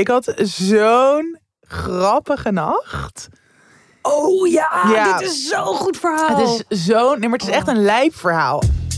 Ik had zo'n grappige nacht. Oh ja, Ja. dit is zo'n goed verhaal. Het is zo'n... Nee, maar het is echt een lijpverhaal. Hallo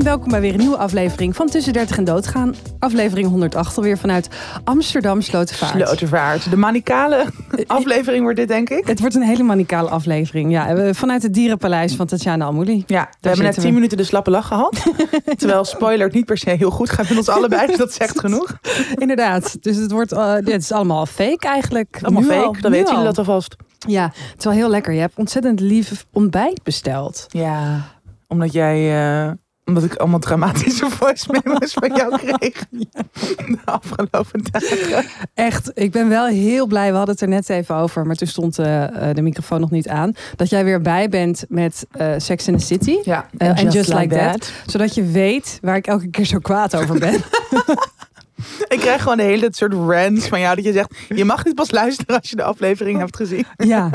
en welkom bij weer een nieuwe aflevering van Tussen 30 en Doodgaan. Aflevering 108 alweer vanuit Amsterdam Slotervaart. Slotervaart. De manicale aflevering wordt dit, denk ik. Het wordt een hele manicale aflevering. Ja, we- vanuit het dierenpaleis van Tatjana Almouli. Ja, we hebben net zitten 10 we. minuten de slappe lach gehad. Terwijl spoiler het niet per se heel goed gaat met ons allebei. Dus dat zegt genoeg. Inderdaad. Dus het wordt, eh, dit is allemaal fake eigenlijk. Allemaal Nu fake. al, Dan weten jullie dat alvast. Ja, het is wel heel lekker. Je hebt ontzettend lief ontbijt besteld. Ja, omdat jij... eh, omdat ik allemaal dramatische voice memos van jou kreeg. De afgelopen dagen. Echt, ik ben wel heel blij. We hadden het er net even over, maar toen stond eh, eh, de microfoon nog niet aan. Dat jij weer bij bent met eh, Sex and the City. Ja, and just like that. Zodat je weet waar ik elke keer zo kwaad over ben. Ik krijg gewoon de hele soort rants van jou. Dat je zegt, je mag niet pas luisteren als je de aflevering hebt gezien. ja,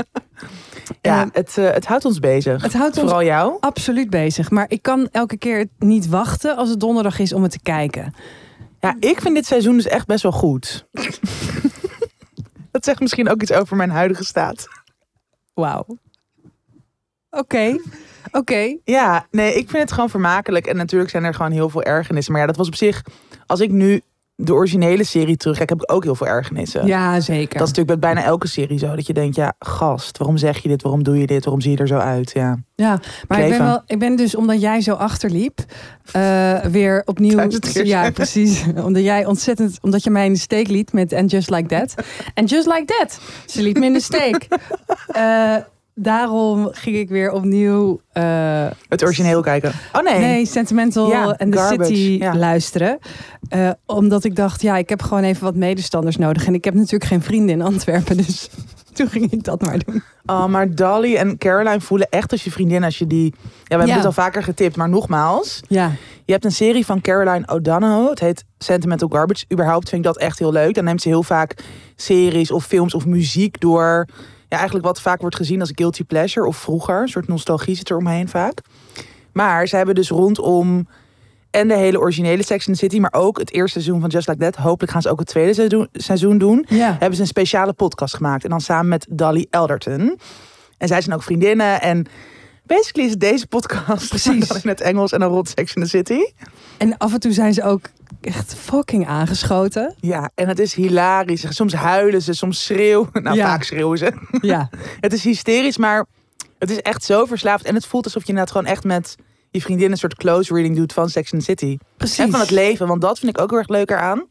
Ja, het, eh, het houdt ons bezig. het houdt ons Vooral jou. absoluut bezig. Maar ik kan elke keer niet wachten als het donderdag is om het te kijken. Ja, ik vind dit seizoen dus echt best wel goed. dat zegt misschien ook iets over mijn huidige staat. Wauw. Oké, oké. Ja, nee, ik vind het gewoon vermakelijk. En natuurlijk zijn er gewoon heel veel ergernissen. Maar ja, dat was op zich... Als ik nu de originele serie terugkijk, heb ik ook heel veel ergernissen. Ja, zeker. Dat is natuurlijk bij bijna elke serie zo. Dat je denkt, ja, gast, waarom zeg je dit? Waarom doe je dit? Waarom zie je er zo uit? Ja. Ja, maar ik ben, wel, ik ben dus, omdat jij zo achterliep, eh, weer opnieuw. Ja, precies. Omdat jij ontzettend, omdat je mij in de steek liet met And Just Like That. And Just Like That. Ze liet me in de steek. Eh, daarom ging ik weer opnieuw. eh, Het origineel kijken. Oh nee. Nee, Sentimental Ja, en The Garbage, City ja. luisteren. Eh, omdat ik dacht, ja, ik heb gewoon even wat medestanders nodig. En ik heb natuurlijk geen vrienden in Antwerpen. Dus toen ging ik dat maar doen. Oh, maar Dolly en Caroline voelen echt als je vriendin als je die... Ja, we hebben Ja. het al vaker getipt, maar nogmaals. Ja, Je hebt een serie van Caroline O'Donoghue. Het heet Sentimental Garbage. Überhaupt vind ik dat echt heel leuk. Dan neemt ze heel vaak series of films of muziek door... Ja, eigenlijk wat vaak wordt gezien als guilty pleasure. Of vroeger. Een soort nostalgie zit er omheen vaak. Maar ze hebben dus rondom... En de hele originele Sex and the City. Maar ook het eerste seizoen van Just Like That. Hopelijk gaan ze ook het tweede seizoen- doen ja. hebben ze een speciale podcast gemaakt. En dan samen met Dolly Elderton. En zij zijn ook vriendinnen. En basically is deze podcast. Precies. in het Engels en dan rond Sex in the City. En af en toe zijn ze ook echt fucking aangeschoten. Ja, en het is hilarisch. Soms huilen ze, soms schreeuwen. Nou, Ja. vaak schreeuwen ze. Ja, Het is hysterisch, maar het is echt zo verslaafd. En het voelt alsof je inderdaad gewoon echt met je vriendin een soort close reading doet van Sex the City. precies. En van het leven, want dat vind ik ook heel erg leuk eraan.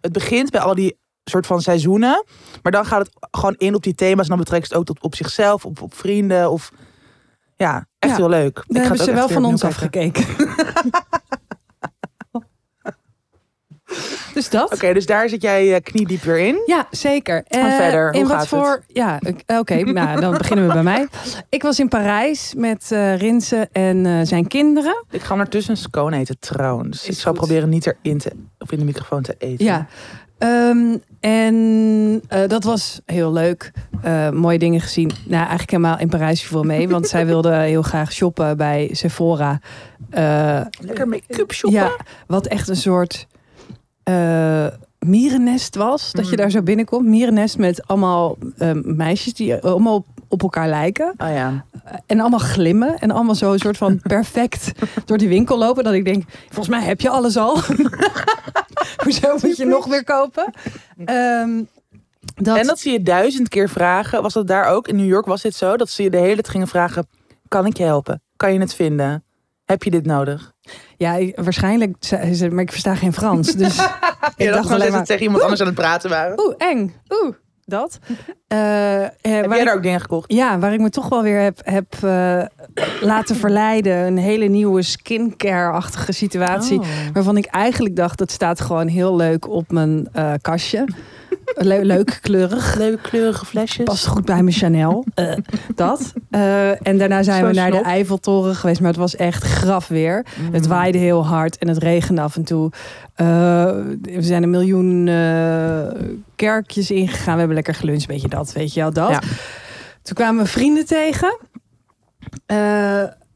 Het begint bij al die soort van seizoenen. Maar dan gaat het gewoon in op die thema's. En dan betrekt het ook tot op zichzelf, op, op vrienden. Of ja, echt Ja, heel leuk. Daar Ik hebben ze wel van ons afgekeken. dus dat? Oké, dus daar zit jij eh, kniediep weer in. Ja, zeker. En Eh, verder, hoe in wat voor? Ja, ik- oké. nou, dan beginnen we bij mij. Ik was in Parijs met eh Rinse en eh, zijn kinderen. Ik ga ondertussen een scone eten trouwens. Is ik zal goed. proberen niet erin te, of in de microfoon te eten. Ja. Ehm, en eh, dat was heel leuk. Eh, mooie dingen gezien. Nou, eigenlijk helemaal in Parijs viel mee. Want zij wilde heel graag shoppen bij Sephora. Eh, Lekker make-up shoppen. Ja, wat echt een soort eh, mierennest was. Dat je Mm. daar zo binnenkomt. Mierennest met allemaal eh, meisjes die allemaal op, op elkaar lijken. Oh ja. En allemaal glimmen. En allemaal zo een soort van perfect door die winkel lopen. Dat ik denk, volgens mij heb je alles al. Hoezo moet je nog weer kopen? Ehm, dat, En dat ze je duizend keer vragen. Was dat daar ook? In New York was dit zo? Dat ze je de hele tijd gingen vragen. Kan ik je helpen? Kan je het vinden? Heb je dit nodig? Ja, ik- waarschijnlijk. ze, Maar ik versta geen Frans. Dus ik Ik dacht alleen maar... tegen iemand anders aan het praten waren. Oeh, eng. Oeh, dat. Eh, Heb waar jij ik- daar ook dingen gekocht? Ja, waar ik me toch wel weer heb, heb eh, laten verleiden. Een hele nieuwe skincare-achtige situatie. Oh. Waarvan ik eigenlijk dacht, dat staat gewoon heel leuk op mijn kastje. Le- leuk kleurig. Leuke kleurige flesjes. Past goed bij mijn Chanel. Eh, dat. Eh, en daarna zijn Zo we naar snop. de Eiffeltoren geweest. Maar het was echt graf weer. Mm. Het waaide heel hard en het regende af en toe. Eh, we zijn een miljoen kerkjes ingegaan. We hebben lekker geluncht, weet je dat, weet je wel dat. Ja. Toen kwamen we vrienden tegen.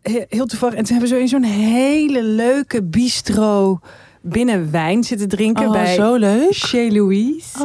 he- heel toevallig. En toen hebben we zo in zo'n hele leuke bistro binnen wijn zitten drinken Oh, bij zo leuk. Chez Louise.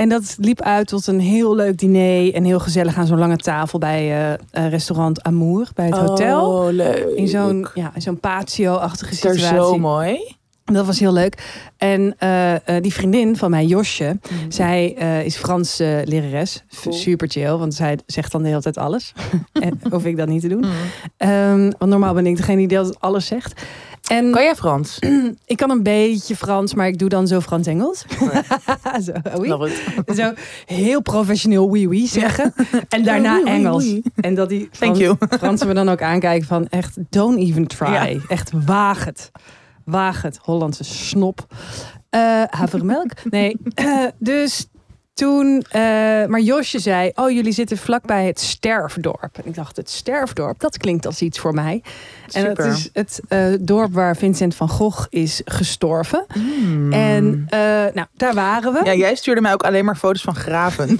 En dat liep uit tot een heel leuk diner en heel gezellig aan zo'n lange tafel bij eh, eh, restaurant Amour bij het hotel. Oh, leuk. In zo'n ja, zo'n patio-achtige Is daar situatie. zo mooi. Dat was heel leuk. En eh, die vriendin van mij, Josje, zij eh, is Franse lerares. Cool. Super chill, want zij zegt dan de hele tijd alles. en hoef ik dat niet te doen. Mm. Ehm, want normaal ben ik degene die tijd alles zegt. En Kan jij Frans? ik kan een beetje Frans, maar ik doe dan zo Frans-Engels. zo, oui. Love it. zo heel professioneel oui oui zeggen. En daarna Oui, oui, Engels. oui. En dat die Thank Frans- you. Fransen me dan ook aankijken van echt don't even try. Ja. Echt waag het. Waag het. Hollandse snop. Eh havermelk. Nee. eh, dus toen, eh, maar Josje zei, oh jullie zitten vlakbij het Sterfdorp. En ik dacht, het Sterfdorp, dat klinkt als iets voor mij. En het Super. is het eh, dorp waar Vincent van Gogh is gestorven. Mm. En eh, nou, daar waren we. Ja, jij stuurde mij ook alleen maar foto's van graven.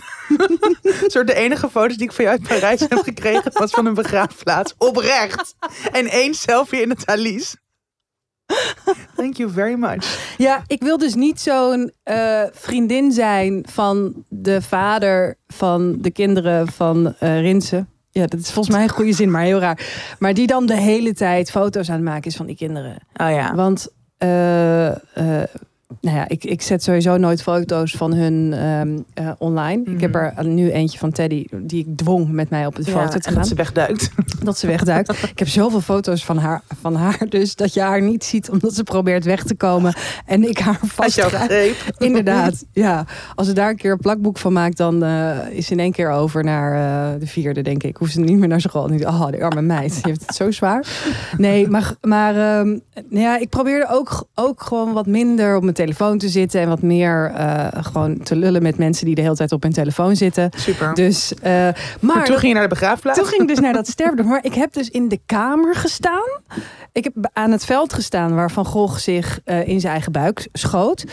Een soort de enige foto's die ik van jou uit Parijs heb gekregen was van een begraafplaats. Oprecht. En één selfie in het Alice. Thank you very much. Ja, ik wil dus niet zo'n eh, vriendin zijn van de vader van de kinderen van eh Rinsen. Ja, dat is volgens mij een goede zin, maar heel raar. Maar die dan de hele tijd foto's aan het maken is van die kinderen. Oh ja. Want, eh, nou ja, ik, ik zet sowieso nooit foto's van hun ehm, eh, online. Ik heb Mhm. er nu eentje van Teddy, die ik dwong met mij op het Ja, foto te gaan. dat ze wegduikt. Dat ze wegduikt. ik heb zoveel foto's van haar, van haar, dus dat je haar niet ziet omdat ze probeert weg te komen. En ik haar vast. Inderdaad, ja. Als ze daar een keer een plakboek van maakt, dan eh, is ze in één keer over naar eh, de vierde, denk ik. Hoeft ze niet meer naar school. Nu, oh, die arme meid, die heeft het zo zwaar. Nee, maar, maar ehm, nou ja, ik probeerde ook, ook gewoon wat minder op mijn telefoon te zitten en wat meer eh, gewoon te lullen met mensen die de hele tijd op hun telefoon zitten. Super. Dus, eh, maar maar toen ging je naar de begraafplaats. toen ging ik dus naar dat sterfdorp. Maar ik heb dus in de kamer gestaan. Ik heb aan het veld gestaan waar Van Gogh zich eh, in zijn eigen buik schoot.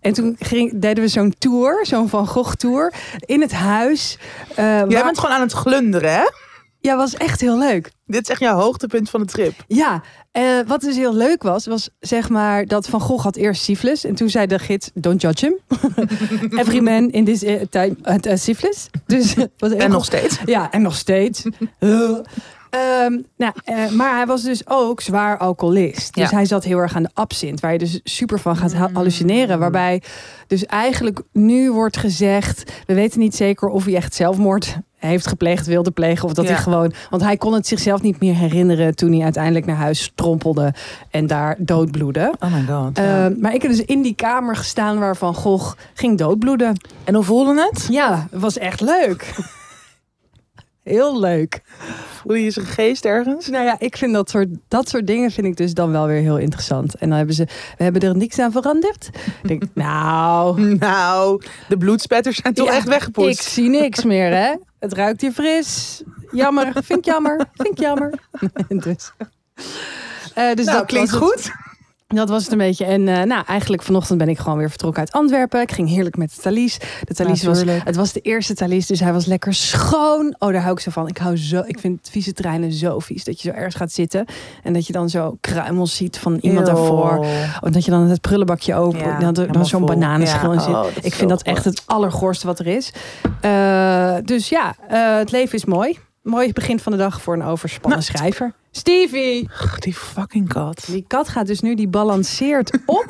En toen ging, deden we zo'n tour, zo'n Van Gogh tour, in het huis. Jij waar- bent gewoon aan het glunderen, hè? Ja, was echt heel leuk. Dit is echt jouw hoogtepunt van de trip. Ja, eh, wat dus heel leuk was, was zeg maar dat Van Gogh had eerst syphilis. En toen zei de gids, don't judge him. Every man in this eh, time had eh, syphilis. Dus, was En nog steeds. Ja, en nog steeds. Uh. Ehm, nou, maar hij was dus ook zwaar alcoholist. Dus Ja. hij zat heel erg aan de absint, waar je dus super van gaat ha- hallucineren. Waarbij dus eigenlijk nu wordt gezegd, we weten niet zeker of hij echt zelfmoord heeft gepleegd, wilde plegen. Of dat Ja. hij gewoon, want hij kon het zichzelf niet meer herinneren toen hij uiteindelijk naar huis strompelde en daar doodbloedde. Oh my god. Ehm, maar ik heb dus in die kamer gestaan waar Van Gogh ging doodbloeden. en hoe voelde het? Ja, het was echt leuk. Heel leuk. Voelde je zijn geest ergens? Nou ja, ik vind dat soort, dat soort dingen vind ik dus dan wel weer heel interessant. En dan hebben ze, we hebben er niks aan veranderd. Ik denk, nou, Nou, de bloedspetters zijn toch Ja, echt weggepoetst. ik zie niks meer, hè? Het ruikt hier fris. Jammer, vind ik jammer, vind ik jammer. dus, Eh, dus nou, dat klinkt goed. Dat was het een beetje. En eh, nou, eigenlijk vanochtend ben ik gewoon weer vertrokken uit Antwerpen. Ik ging heerlijk met de Thalys. De Thalys was, het was de eerste Thalys, dus hij was lekker schoon. Oh, daar hou ik zo van. Ik hou zo, ik vind vieze treinen zo vies. Dat je zo ergens gaat zitten en dat je dan zo kruimels ziet van iemand daarvoor. Of dat je dan het prullenbakje open, Ja, dan, zo'n bananenschil Ja, in zit. oh, ik vind dat echt het allergoorste wat er is. Eh, dus ja, eh, het leven is mooi. Mooi begin van de dag voor een overspannen Nou, schrijver. Stevie! Die fucking kat. Die kat gaat dus nu, die balanceert op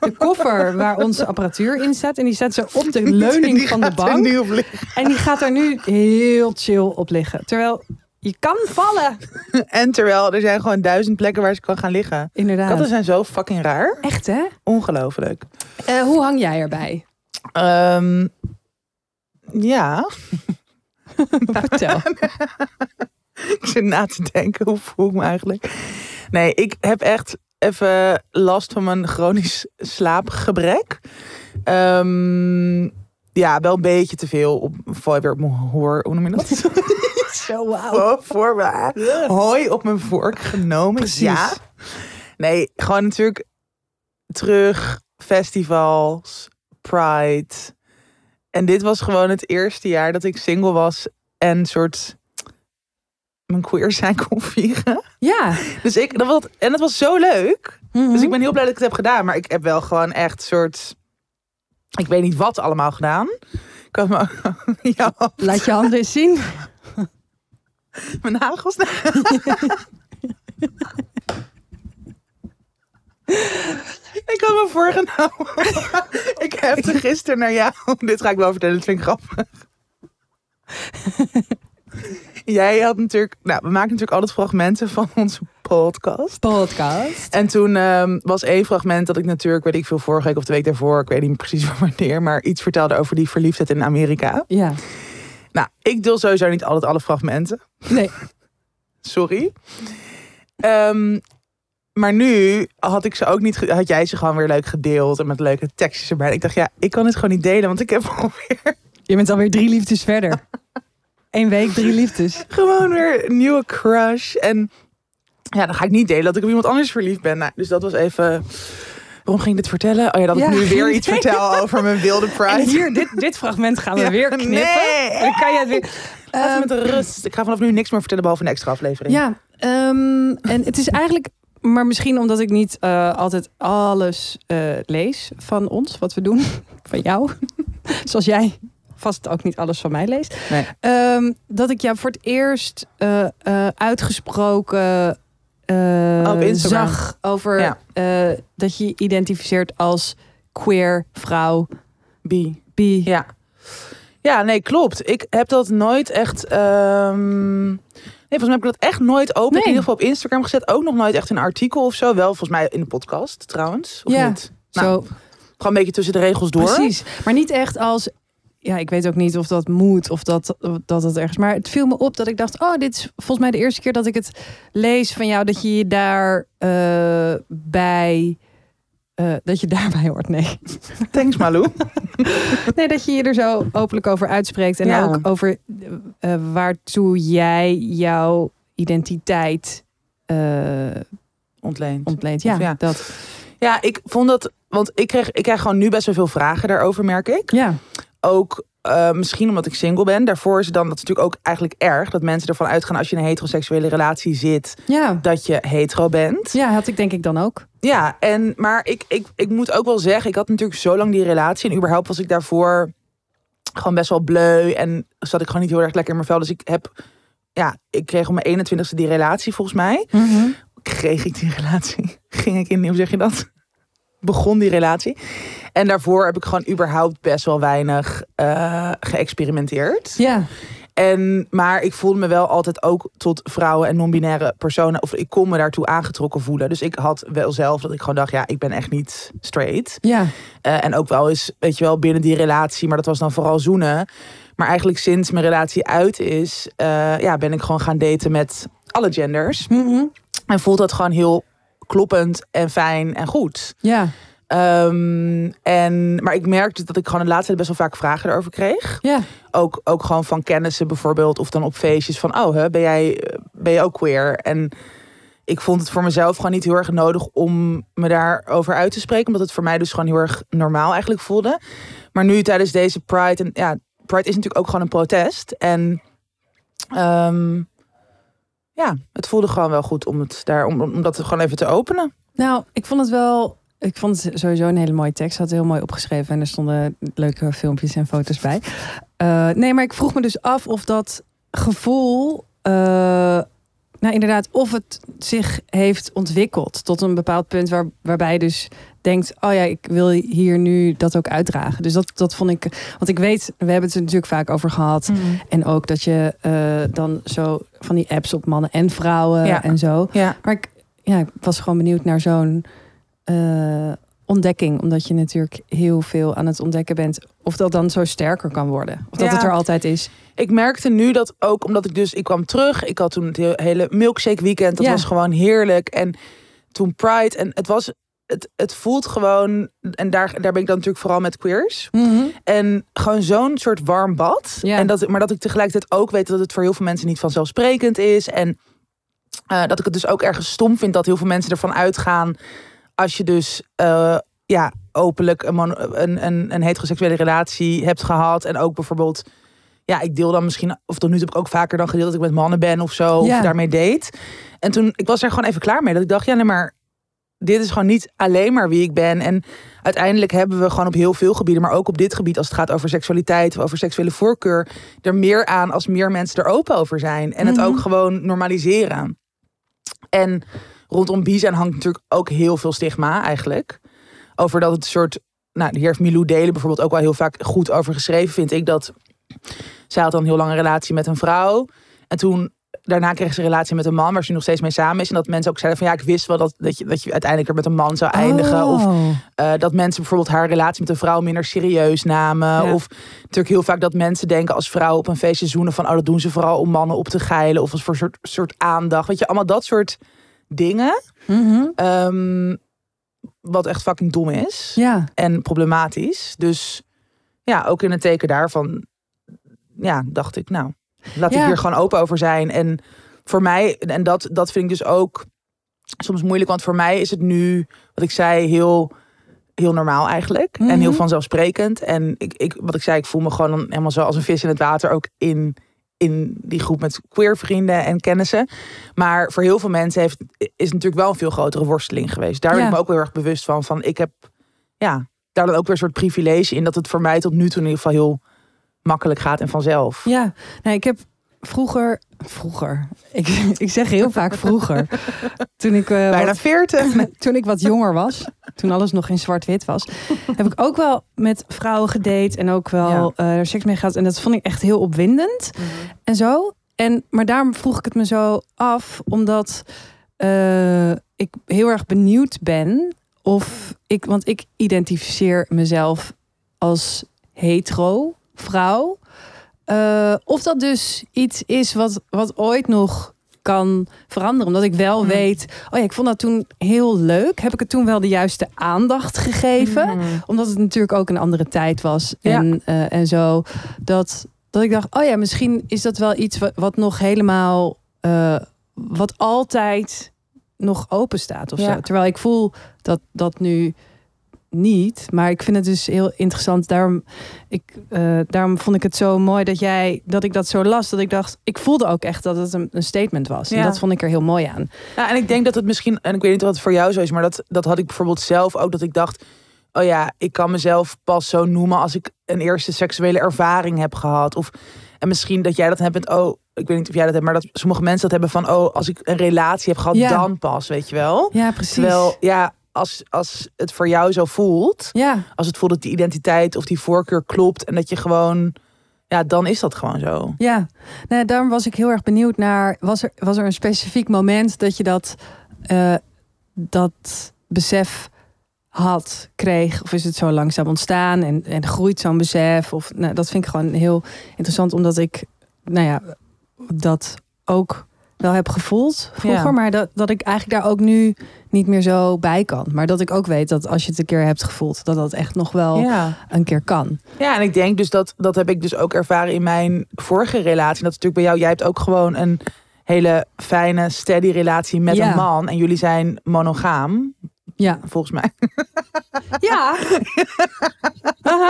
de koffer waar onze apparatuur in staat. En die staat zo op de leuning Die van de bank. nu op liggen. En die gaat er nu heel chill op liggen. Terwijl je kan vallen. En terwijl er zijn gewoon duizend plekken waar ze kan gaan liggen. Inderdaad. Katten zijn zo fucking raar. Echt hè? Ongelooflijk. Eh, hoe hang jij erbij? Ehm, ja, Vertel. ik zit na te denken. Hoe voel ik me eigenlijk? Nee, ik heb echt even last van mijn chronisch slaapgebrek. Ehm, ja, wel een beetje te veel. Op, weer op mijn hoor. Hoe noem je dat? Zo wauw. voor. Hooi op mijn vork genomen. Precies. Ja. Nee, gewoon natuurlijk terug, festivals, Pride. En dit was gewoon het eerste jaar dat ik single was en soort mijn queer zijn kon vieren. Ja. Dus ik, dat was, en het was zo leuk. Mhm. Dus ik ben heel blij dat ik het heb gedaan. Maar ik heb wel gewoon echt soort... Ik weet niet wat allemaal gedaan. Ik had me, ja, Laat je handen eens zien. mijn nagels. ik had me voorgenomen. ik heb er gisteren naar jou. Dit ga ik wel vertellen, dat vind ik grappig. Jij had natuurlijk... Nou, we maken natuurlijk altijd fragmenten van onze podcast. Podcast. En toen ehm, was één fragment dat ik natuurlijk, weet ik veel, vorige week of de week daarvoor, ik weet niet precies wanneer, maar iets vertelde over die verliefdheid in Amerika. Ja. Nou, ik deel sowieso niet altijd alle fragmenten. Nee. Sorry. Ehm, maar nu had ik ze ook niet, had jij ze gewoon weer leuk gedeeld en met leuke tekstjes erbij. En ik dacht, ja, ik kan het gewoon niet delen, want ik heb alweer Je bent alweer drie liefdes verder. Eén week, drie liefdes. gewoon weer een nieuwe crush. En ja, dan ga ik niet delen dat ik op iemand anders verliefd ben. Nou, dus dat was even. Waarom ging ik dit vertellen? Oh ja, dat Ja, ik nu weer iets vertel over mijn wilde En pride. hier, dit, dit fragment gaan we Ja, weer knippen. nee. Dan kan je het weer... Ehm, me met rust. Ik ga vanaf nu niks meer vertellen behalve een extra aflevering. Ja, ehm, en het is eigenlijk, maar misschien omdat ik niet eh, altijd alles eh, lees van ons, wat we doen, van jou, zoals jij vast ook niet alles van mij leest, Nee. Ehm, dat ik jou voor het eerst eh, eh, uitgesproken Op Instagram. zag over Ja. dat je je identificeert als queer, vrouw, Bi. bi. Ja. Ja, nee, klopt. Ik heb dat nooit echt. ehm, Nee, volgens mij heb ik dat echt nooit open. Nee. In ieder geval op Instagram gezet. Ook nog nooit echt een artikel of zo. Wel, volgens mij in de podcast trouwens. Of Ja. niet? Nou, Zo, Gewoon een beetje tussen de regels door. Precies. Maar niet echt als. Ja, ik weet ook niet of dat moet of dat, dat het ergens. Maar het viel me op dat ik dacht: Oh, dit is volgens mij de eerste keer dat ik het lees van jou. Dat je je daar eh, bij. eh, dat je daarbij hoort. Nee. Thanks, Malou. nee, dat je je er zo openlijk over uitspreekt. En Ja. ook over eh, waartoe jij jouw identiteit Ontleend. ontleent. Ja, Of ja. dat. Ja, ik vond dat. Want ik krijg, ik krijg gewoon nu best wel veel vragen daarover, merk ik. Ja, Ook eh, misschien omdat ik single ben. Daarvoor is het dan, dat is natuurlijk ook eigenlijk erg. Dat mensen ervan uitgaan als je in een heteroseksuele relatie zit. ja. Dat je hetero bent. ja, had ik denk ik dan ook. Ja, en, maar ik, ik, ik moet ook wel zeggen, ik had natuurlijk zo lang die relatie. En überhaupt was ik daarvoor gewoon best wel bleu. En zat ik gewoon niet heel erg lekker in mijn vel. Dus ik heb, ja, ik kreeg op mijn 21ste die relatie volgens mij. Kreeg ik die relatie? Ging ik in, hoe zeg je dat? Begon die relatie. En daarvoor heb ik gewoon überhaupt best wel weinig eh, geëxperimenteerd. Ja, En, maar ik voelde me wel altijd ook tot vrouwen en non-binaire personen. Of ik kon me daartoe aangetrokken voelen. Dus ik had wel zelf dat ik gewoon dacht, ja, ik ben echt niet straight. ja, Eh, en ook wel eens, weet je wel, binnen die relatie. Maar dat was dan vooral zoenen. Maar eigenlijk sinds mijn relatie uit is, eh, ja, ben ik gewoon gaan daten met alle genders. Mhm. En voelt dat gewoon heel kloppend en fijn en goed. ja, Ehm, en, maar ik merkte dat ik gewoon de laatste tijd best wel vaak vragen erover kreeg. ja. Ook, ook gewoon van kennissen bijvoorbeeld. Of dan op feestjes van, oh, hè, ben, jij, eh, ben je ook queer? En ik vond het voor mezelf gewoon niet heel erg nodig om me daarover uit te spreken. Omdat het voor mij dus gewoon heel erg normaal eigenlijk voelde. Maar nu tijdens deze Pride, en ja, Pride is natuurlijk ook gewoon een protest. En ehm, ja, het voelde gewoon wel goed om, het daar, om, om dat gewoon even te openen. Nou, ik vond het wel. Ik vond het sowieso een hele mooie tekst. Had heel mooi opgeschreven en er stonden leuke filmpjes en foto's bij. Eh, nee, maar ik vroeg me dus af of dat gevoel. eh, nou, inderdaad, of het zich heeft ontwikkeld tot een bepaald punt waar, waarbij je dus denkt: Oh ja, ik wil hier nu dat ook uitdragen. Dus dat, dat vond ik. Want ik weet, we hebben het er natuurlijk vaak over gehad. En ook dat je eh, dan zo van die apps op mannen en vrouwen Ja. en zo. Ja, Maar ik, ja, ik was gewoon benieuwd naar zo'n eh, ontdekking. Omdat je natuurlijk heel veel aan het ontdekken bent. Of dat dan zo sterker kan worden. Of dat Ja. het er altijd is. Ik merkte nu dat ook omdat ik dus, ik kwam terug. Ik had toen het he- hele milkshake weekend. Dat Ja. was gewoon heerlijk. En toen Pride. En het was, het, het voelt gewoon, en daar, daar ben ik dan natuurlijk vooral met queers. En gewoon zo'n soort warm bad. Ja. En dat, maar dat ik tegelijkertijd ook weet dat het voor heel veel mensen niet vanzelfsprekend is. En eh, dat ik het dus ook ergens stom vind dat heel veel mensen ervan uitgaan. Als je dus eh, ja, openlijk een, een, een, een heteroseksuele relatie hebt gehad. En ook bijvoorbeeld ja, ik deel dan misschien, of tot nu toe heb ik ook vaker dan gedeeld dat ik met mannen ben of zo, Ja. of daarmee date. En toen, ik was er gewoon even klaar mee. Dat ik dacht, ja, nee, maar dit is gewoon niet alleen maar wie ik ben. En uiteindelijk hebben we gewoon op heel veel gebieden, maar ook op dit gebied, als het gaat over seksualiteit of over seksuele voorkeur, er meer aan als meer mensen er open over zijn. En het Mhm. ook gewoon normaliseren. En rondom bi zijn hangt natuurlijk ook heel veel stigma eigenlijk. Over dat het soort. Nou, hier heeft Milou Delen bijvoorbeeld ook wel heel vaak goed over geschreven, vind ik. Dat zij had dan een heel lange relatie met een vrouw. En toen daarna kreeg ze een relatie met een man waar ze nu nog steeds mee samen is. En dat mensen ook zeiden van ja, ik wist wel dat, dat, je, dat je uiteindelijk er met een man zou eindigen. Of Oh. eh, dat mensen bijvoorbeeld haar relatie met een vrouw minder serieus namen. Ja. Of natuurlijk heel vaak dat mensen denken als vrouw op een feestje zoenen van oh, dat doen ze vooral om mannen op te geilen. Of als voor een soort, soort aandacht. Weet je, allemaal dat soort dingen. Mhm. Ehm, wat echt fucking dom is. Ja. En problematisch. Dus ja, ook in het teken daarvan ja, dacht ik, nou, laat Ja. ik hier gewoon open over zijn. En voor mij, en dat, dat vind ik dus ook soms moeilijk, want voor mij is het nu, wat ik zei, heel, heel normaal eigenlijk. En heel Mhm. vanzelfsprekend. En ik, ik, wat ik zei, ik voel me gewoon helemaal zo als een vis in het water, ook in, in die groep met queer vrienden en kennissen. Maar voor heel veel mensen heeft, is het natuurlijk wel een veel grotere worsteling geweest. Daar ben Ja. ik me ook heel erg bewust van. Van ik heb, ja, daar dan ook weer een soort privilege in dat het voor mij tot nu toe in ieder geval heel makkelijk gaat en vanzelf. Ja, nee, ik heb vroeger, vroeger, ik, ik zeg heel vaak vroeger, toen ik, eh, Bijna wat, 40. toen ik wat jonger was, toen alles nog in zwart-wit was, heb ik ook wel met vrouwen gedate en ook wel eh, er seks mee gehad. En dat vond ik echt heel opwindend en zo. En, maar daarom vroeg ik het me zo af, omdat eh, ik heel erg benieuwd ben of ik, want ik identificeer mezelf als hetero vrouw. Eh, of dat dus iets is wat, wat ooit nog kan veranderen. Omdat ik wel Hmm. weet, oh ja, ik vond dat toen heel leuk. Heb ik het toen wel de juiste aandacht gegeven? Mhm. Omdat het natuurlijk ook een andere tijd was. Ja. En, eh, en zo. Dat, dat ik dacht, oh ja, misschien is dat wel iets wat, wat nog helemaal... eh, wat altijd nog open staat of Ja. zo. Terwijl ik voel dat dat nu niet. Maar ik vind het dus heel interessant. Daarom, ik, eh, daarom vond ik het zo mooi dat jij dat ik dat zo las. Dat ik dacht, ik voelde ook echt dat het een, een statement was. En Ja. dat vond ik er heel mooi aan. Ja, en ik denk dat het misschien, en ik weet niet wat het voor jou zo is, maar dat, dat had ik bijvoorbeeld zelf ook, dat ik dacht, oh ja, ik kan mezelf pas zo noemen als ik een eerste seksuele ervaring heb gehad. Of, en misschien dat jij dat hebt met, oh, ik weet niet of jij dat hebt, maar dat sommige mensen dat hebben van, oh, als ik een relatie heb gehad, Ja. dan pas, weet je wel. Ja, precies. Terwijl, ja, als, als het voor jou zo voelt, ja, als het voelt dat die identiteit of die voorkeur klopt en dat je gewoon, ja, dan is dat gewoon zo. Ja, nou, daarom was ik heel erg benieuwd naar. Was er, was er een specifiek moment dat je dat, eh, dat besef had, kreeg? Of is het zo langzaam ontstaan en, en groeit zo'n besef? Of, nou, dat vind ik gewoon heel interessant, omdat ik nou ja, dat ook wel heb gevoeld vroeger. Ja. Maar dat, dat ik eigenlijk daar ook nu niet meer zo bij kan. Maar dat ik ook weet dat als je het een keer hebt gevoeld, dat dat echt nog wel Ja. een keer kan. Ja, en ik denk dus dat, dat heb ik dus ook ervaren in mijn vorige relatie. Dat is natuurlijk bij jou, jij hebt ook gewoon een hele fijne, steady relatie met Ja. een man. En jullie zijn monogaam, Ja. volgens mij. Ja.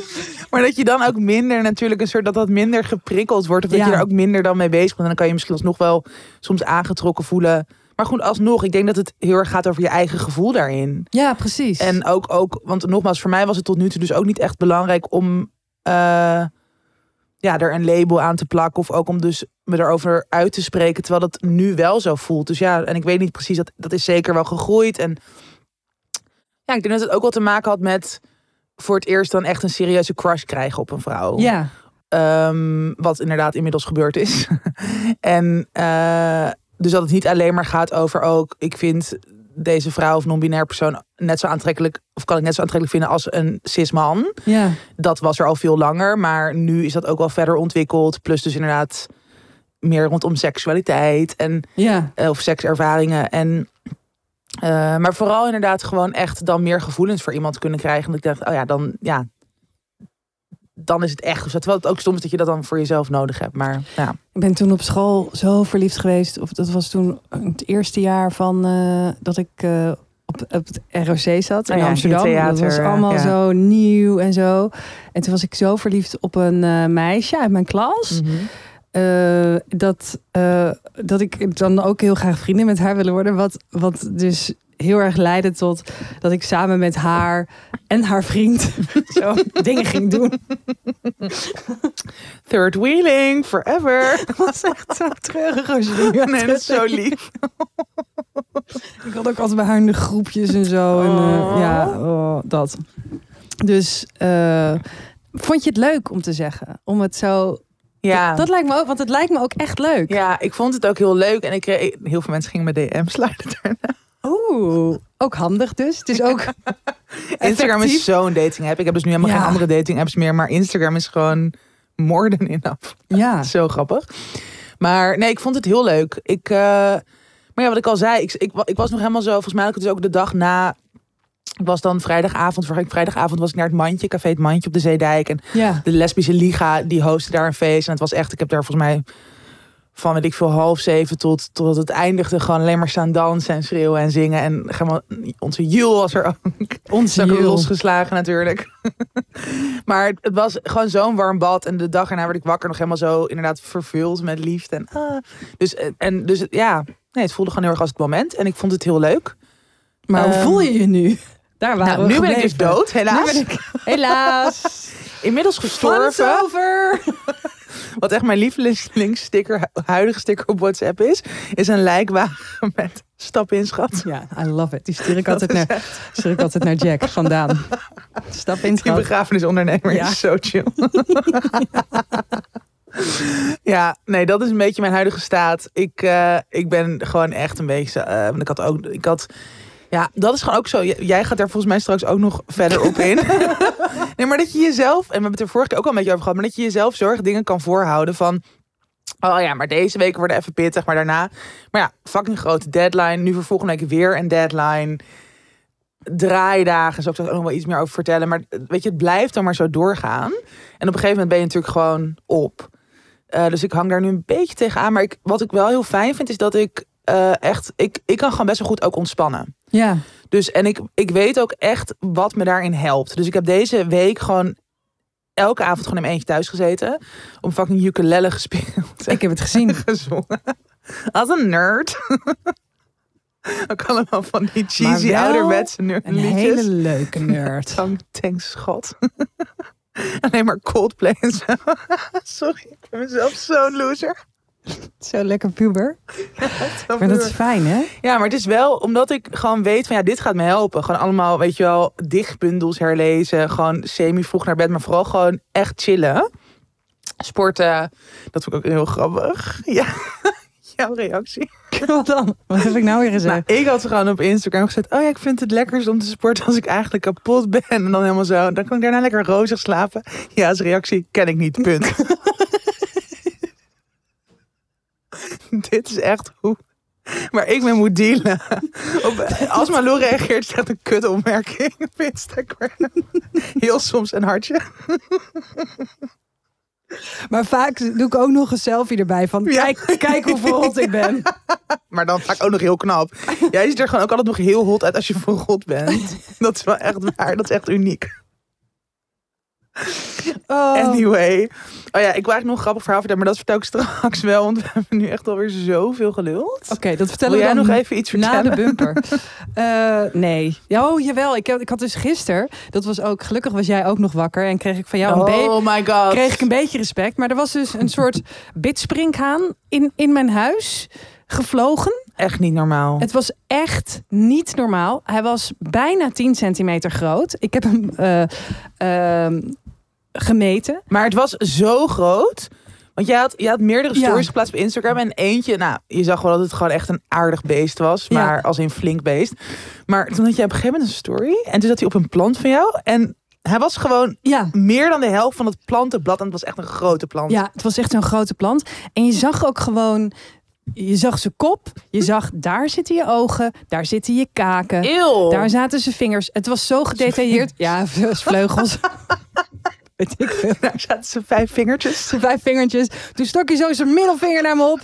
Maar dat je dan ook minder natuurlijk een soort dat dat minder geprikkeld wordt. Of dat Ja. je er ook minder dan mee bezig bent. En dan kan je misschien alsnog wel soms aangetrokken voelen. Maar goed, alsnog, ik denk dat het heel erg gaat over je eigen gevoel daarin. Ja, precies. En ook, ook, want nogmaals, voor mij was het tot nu toe dus ook niet echt belangrijk om eh, ja, er een label aan te plakken. Of ook om dus me erover uit te spreken. Terwijl dat nu wel zo voelt. Dus ja, en ik weet niet precies, dat, dat is zeker wel gegroeid. En ja, ik denk dat het ook wel te maken had met voor het eerst dan echt een serieuze crush krijgen op een vrouw. ja. Ehm, wat inderdaad inmiddels gebeurd is. en eh, dus dat het niet alleen maar gaat over ook, ik vind deze vrouw of non-binair persoon net zo aantrekkelijk, of kan ik net zo aantrekkelijk vinden als een cis man. Ja. Dat was er al veel langer, maar nu is dat ook wel verder ontwikkeld. Plus dus inderdaad meer rondom seksualiteit en Ja. eh, of sekservaringen. En, eh, maar vooral inderdaad gewoon echt dan meer gevoelens voor iemand kunnen krijgen. En ik dacht, oh ja, dan, ja, dan is het echt. Dus terwijl het ook stom is dat je dat dan voor jezelf nodig hebt. Maar ja, Ik ben toen op school zo verliefd geweest. Of dat was toen het eerste jaar van eh, dat ik eh, op op, het ROC zat in Oh ja, Amsterdam. je dat was theater, allemaal ja. zo nieuw en zo. En toen was ik zo verliefd op een meisje uit mijn klas. Mhm. Eh, dat, eh, dat ik dan ook heel graag vrienden met haar willen worden. Wat, wat dus heel erg leidde tot dat ik samen met haar en haar vriend zo dingen ging doen. Third wheeling, forever. Dat was echt zo treurig als je Nee, dat is zo lief. Ik had ook altijd bij haar in de groepjes en zo. En, eh, Oh. ja, oh, dat. Dus vond je het leuk om te zeggen? Om het zo... Ja. Dat, dat lijkt me ook, want het lijkt me ook echt leuk. ja, ik vond het ook heel leuk. En ik kreeg, heel veel mensen gingen me DM sluiten daarna. Oeh, ook handig dus. Het is ook Instagram effectief. is zo'n dating app. Ik heb dus nu helemaal Ja. geen andere dating apps meer. Maar Instagram is gewoon more than enough. Ja, Zo grappig. Maar nee, ik vond het heel leuk. Ik, eh, maar ja, wat ik al zei, ik, ik was nog helemaal zo. Volgens mij had ik het dus ook de dag na. Was dan vrijdagavond, vorige vrijdagavond was ik naar het mandje, café het mandje op de Zeedijk. En ja. de lesbische liga, die hostte daar een feest. En het was echt, ik heb daar volgens mij van weet ik veel half zeven tot totdat het eindigde gewoon alleen maar staan dansen en schreeuwen en zingen. En onze Jul was er ook. Ook Jul. losgeslagen natuurlijk. maar het, was gewoon zo'n warm bad. En de dag erna werd ik wakker nog helemaal zo inderdaad vervuld met liefde. En, ah. dus, en dus ja, nee, het voelde gewoon heel erg als het moment. En ik vond het heel leuk. Maar hoe Ehm, voel je je nu? Daar waren Nou, we nu ben ik dus dood, helaas. Ik helaas Inmiddels gestorven. over. Wat echt mijn lievelingssticker, hu- huidige sticker op WhatsApp is, is een lijkwagen met stap in schat. Ja, I love it. Die stuur ik altijd, naar, stuur ik altijd naar Jack vandaan. Stap in, Die begrafenisondernemer Ja. is zo chill. ja, nee, dat is een beetje mijn huidige staat. Ik, eh, ik ben gewoon echt een beetje. eh, want ik had ook. Ik had, ja, dat is gewoon ook zo. Jij gaat daar volgens mij straks ook nog verder op in. nee, maar dat je jezelf. En we hebben het er vorige keer ook al een beetje over gehad. Maar dat je jezelf zorg dingen kan voorhouden van. Oh ja, maar deze week worden even pittig, maar daarna. Maar ja, fucking grote deadline. Nu voor volgende week weer een deadline. Draaidagen, zou ik daar ook nog wel iets meer over vertellen. Maar weet je, het blijft dan maar zo doorgaan. En op een gegeven moment ben je natuurlijk gewoon op. Eh, dus ik hang daar nu een beetje tegenaan. Maar ik, wat ik wel heel fijn vind, is dat ik eh, echt... Ik, ik kan gewoon best wel goed ook ontspannen. Ja, Dus en ik, ik weet ook echt wat me daarin helpt. Dus ik heb deze week gewoon elke avond gewoon in mijn eentje thuis gezeten. Om fucking ukulele gespeeld. ik heb het gezien. gezongen. Als een nerd. Ook allemaal van die cheesy ouderwetse nerd Een liedjes. hele leuke nerd. Thank, thanks God. Alleen maar Coldplay en zo. Sorry, ik ben mezelf zo'n loser. Zo lekker puber. Maar dat is fijn, hè? Ja, maar het is wel omdat ik gewoon weet van ja, dit gaat me helpen. Gewoon allemaal, weet je wel, dichtbundels herlezen. Gewoon semi vroeg naar bed, maar vooral gewoon echt chillen. Sporten, dat vond ik ook heel grappig. Ja, jouw reactie. Wat dan? Wat heb ik nou weer gezegd? Nou, ik had gewoon op Instagram gezet. Oh ja, ik vind het lekkerst om te sporten als ik eigenlijk kapot ben. En dan helemaal zo. Dan kan ik daarna lekker rozig slapen. Ja, als reactie ken ik niet. Punt. Dit is echt hoe. Maar ik mee moet dealen. Op, als Malou reageert, echt een kutopmerking op Instagram. Heel soms een hartje. Maar vaak doe ik ook nog een selfie erbij van Ja. kijk, kijk hoe verrot ik ben. Maar dan vaak ook nog heel knap. Jij ziet er gewoon ook altijd nog heel hot uit als je verrot bent. Dat is wel echt waar. Dat is echt uniek. Oh. Anyway. Oh ja, ik wil eigenlijk nog een grappig verhaal vertellen, maar dat vertel ik straks wel. Want we hebben nu echt alweer zoveel geluld. Oké, dat vertellen we jij dan nog even iets na vertellen? de bumper. Eh, nee. Ja, oh, jawel. Ik, heb- ik had dus gisteren, dat was ook, gelukkig was jij ook nog wakker en kreeg ik van jou een beetje Oh my god. kreeg ik een beetje respect. Maar er was dus een soort bitsprinkhaan in, in mijn huis gevlogen. Echt niet normaal. Het was echt niet normaal. Hij was bijna 10 centimeter groot. Ik heb hem eh, ehm, gemeten. Maar het was zo groot. Want jij had, jij had meerdere Ja. stories geplaatst op Instagram. En eentje, nou, je zag wel dat het gewoon echt een aardig beest was. Ja. Maar als in flink beest. Maar toen had jij op een gegeven moment een story. En toen zat hij op een plant van jou. En hij was gewoon Ja. meer dan de helft van het plantenblad. En het was echt een grote plant. Ja, het was echt zo'n grote plant. En je zag ook gewoon, je zag zijn kop, je zag daar zitten je ogen, daar zitten je kaken, Eeuw. daar zaten zijn vingers. Het was zo gedetailleerd. Ja, vleugels. Weet ik veel. Daar zaten ze vijf vingertjes. Zijn vijf vingertjes. Toen stok hij zo zijn middelvinger naar me op.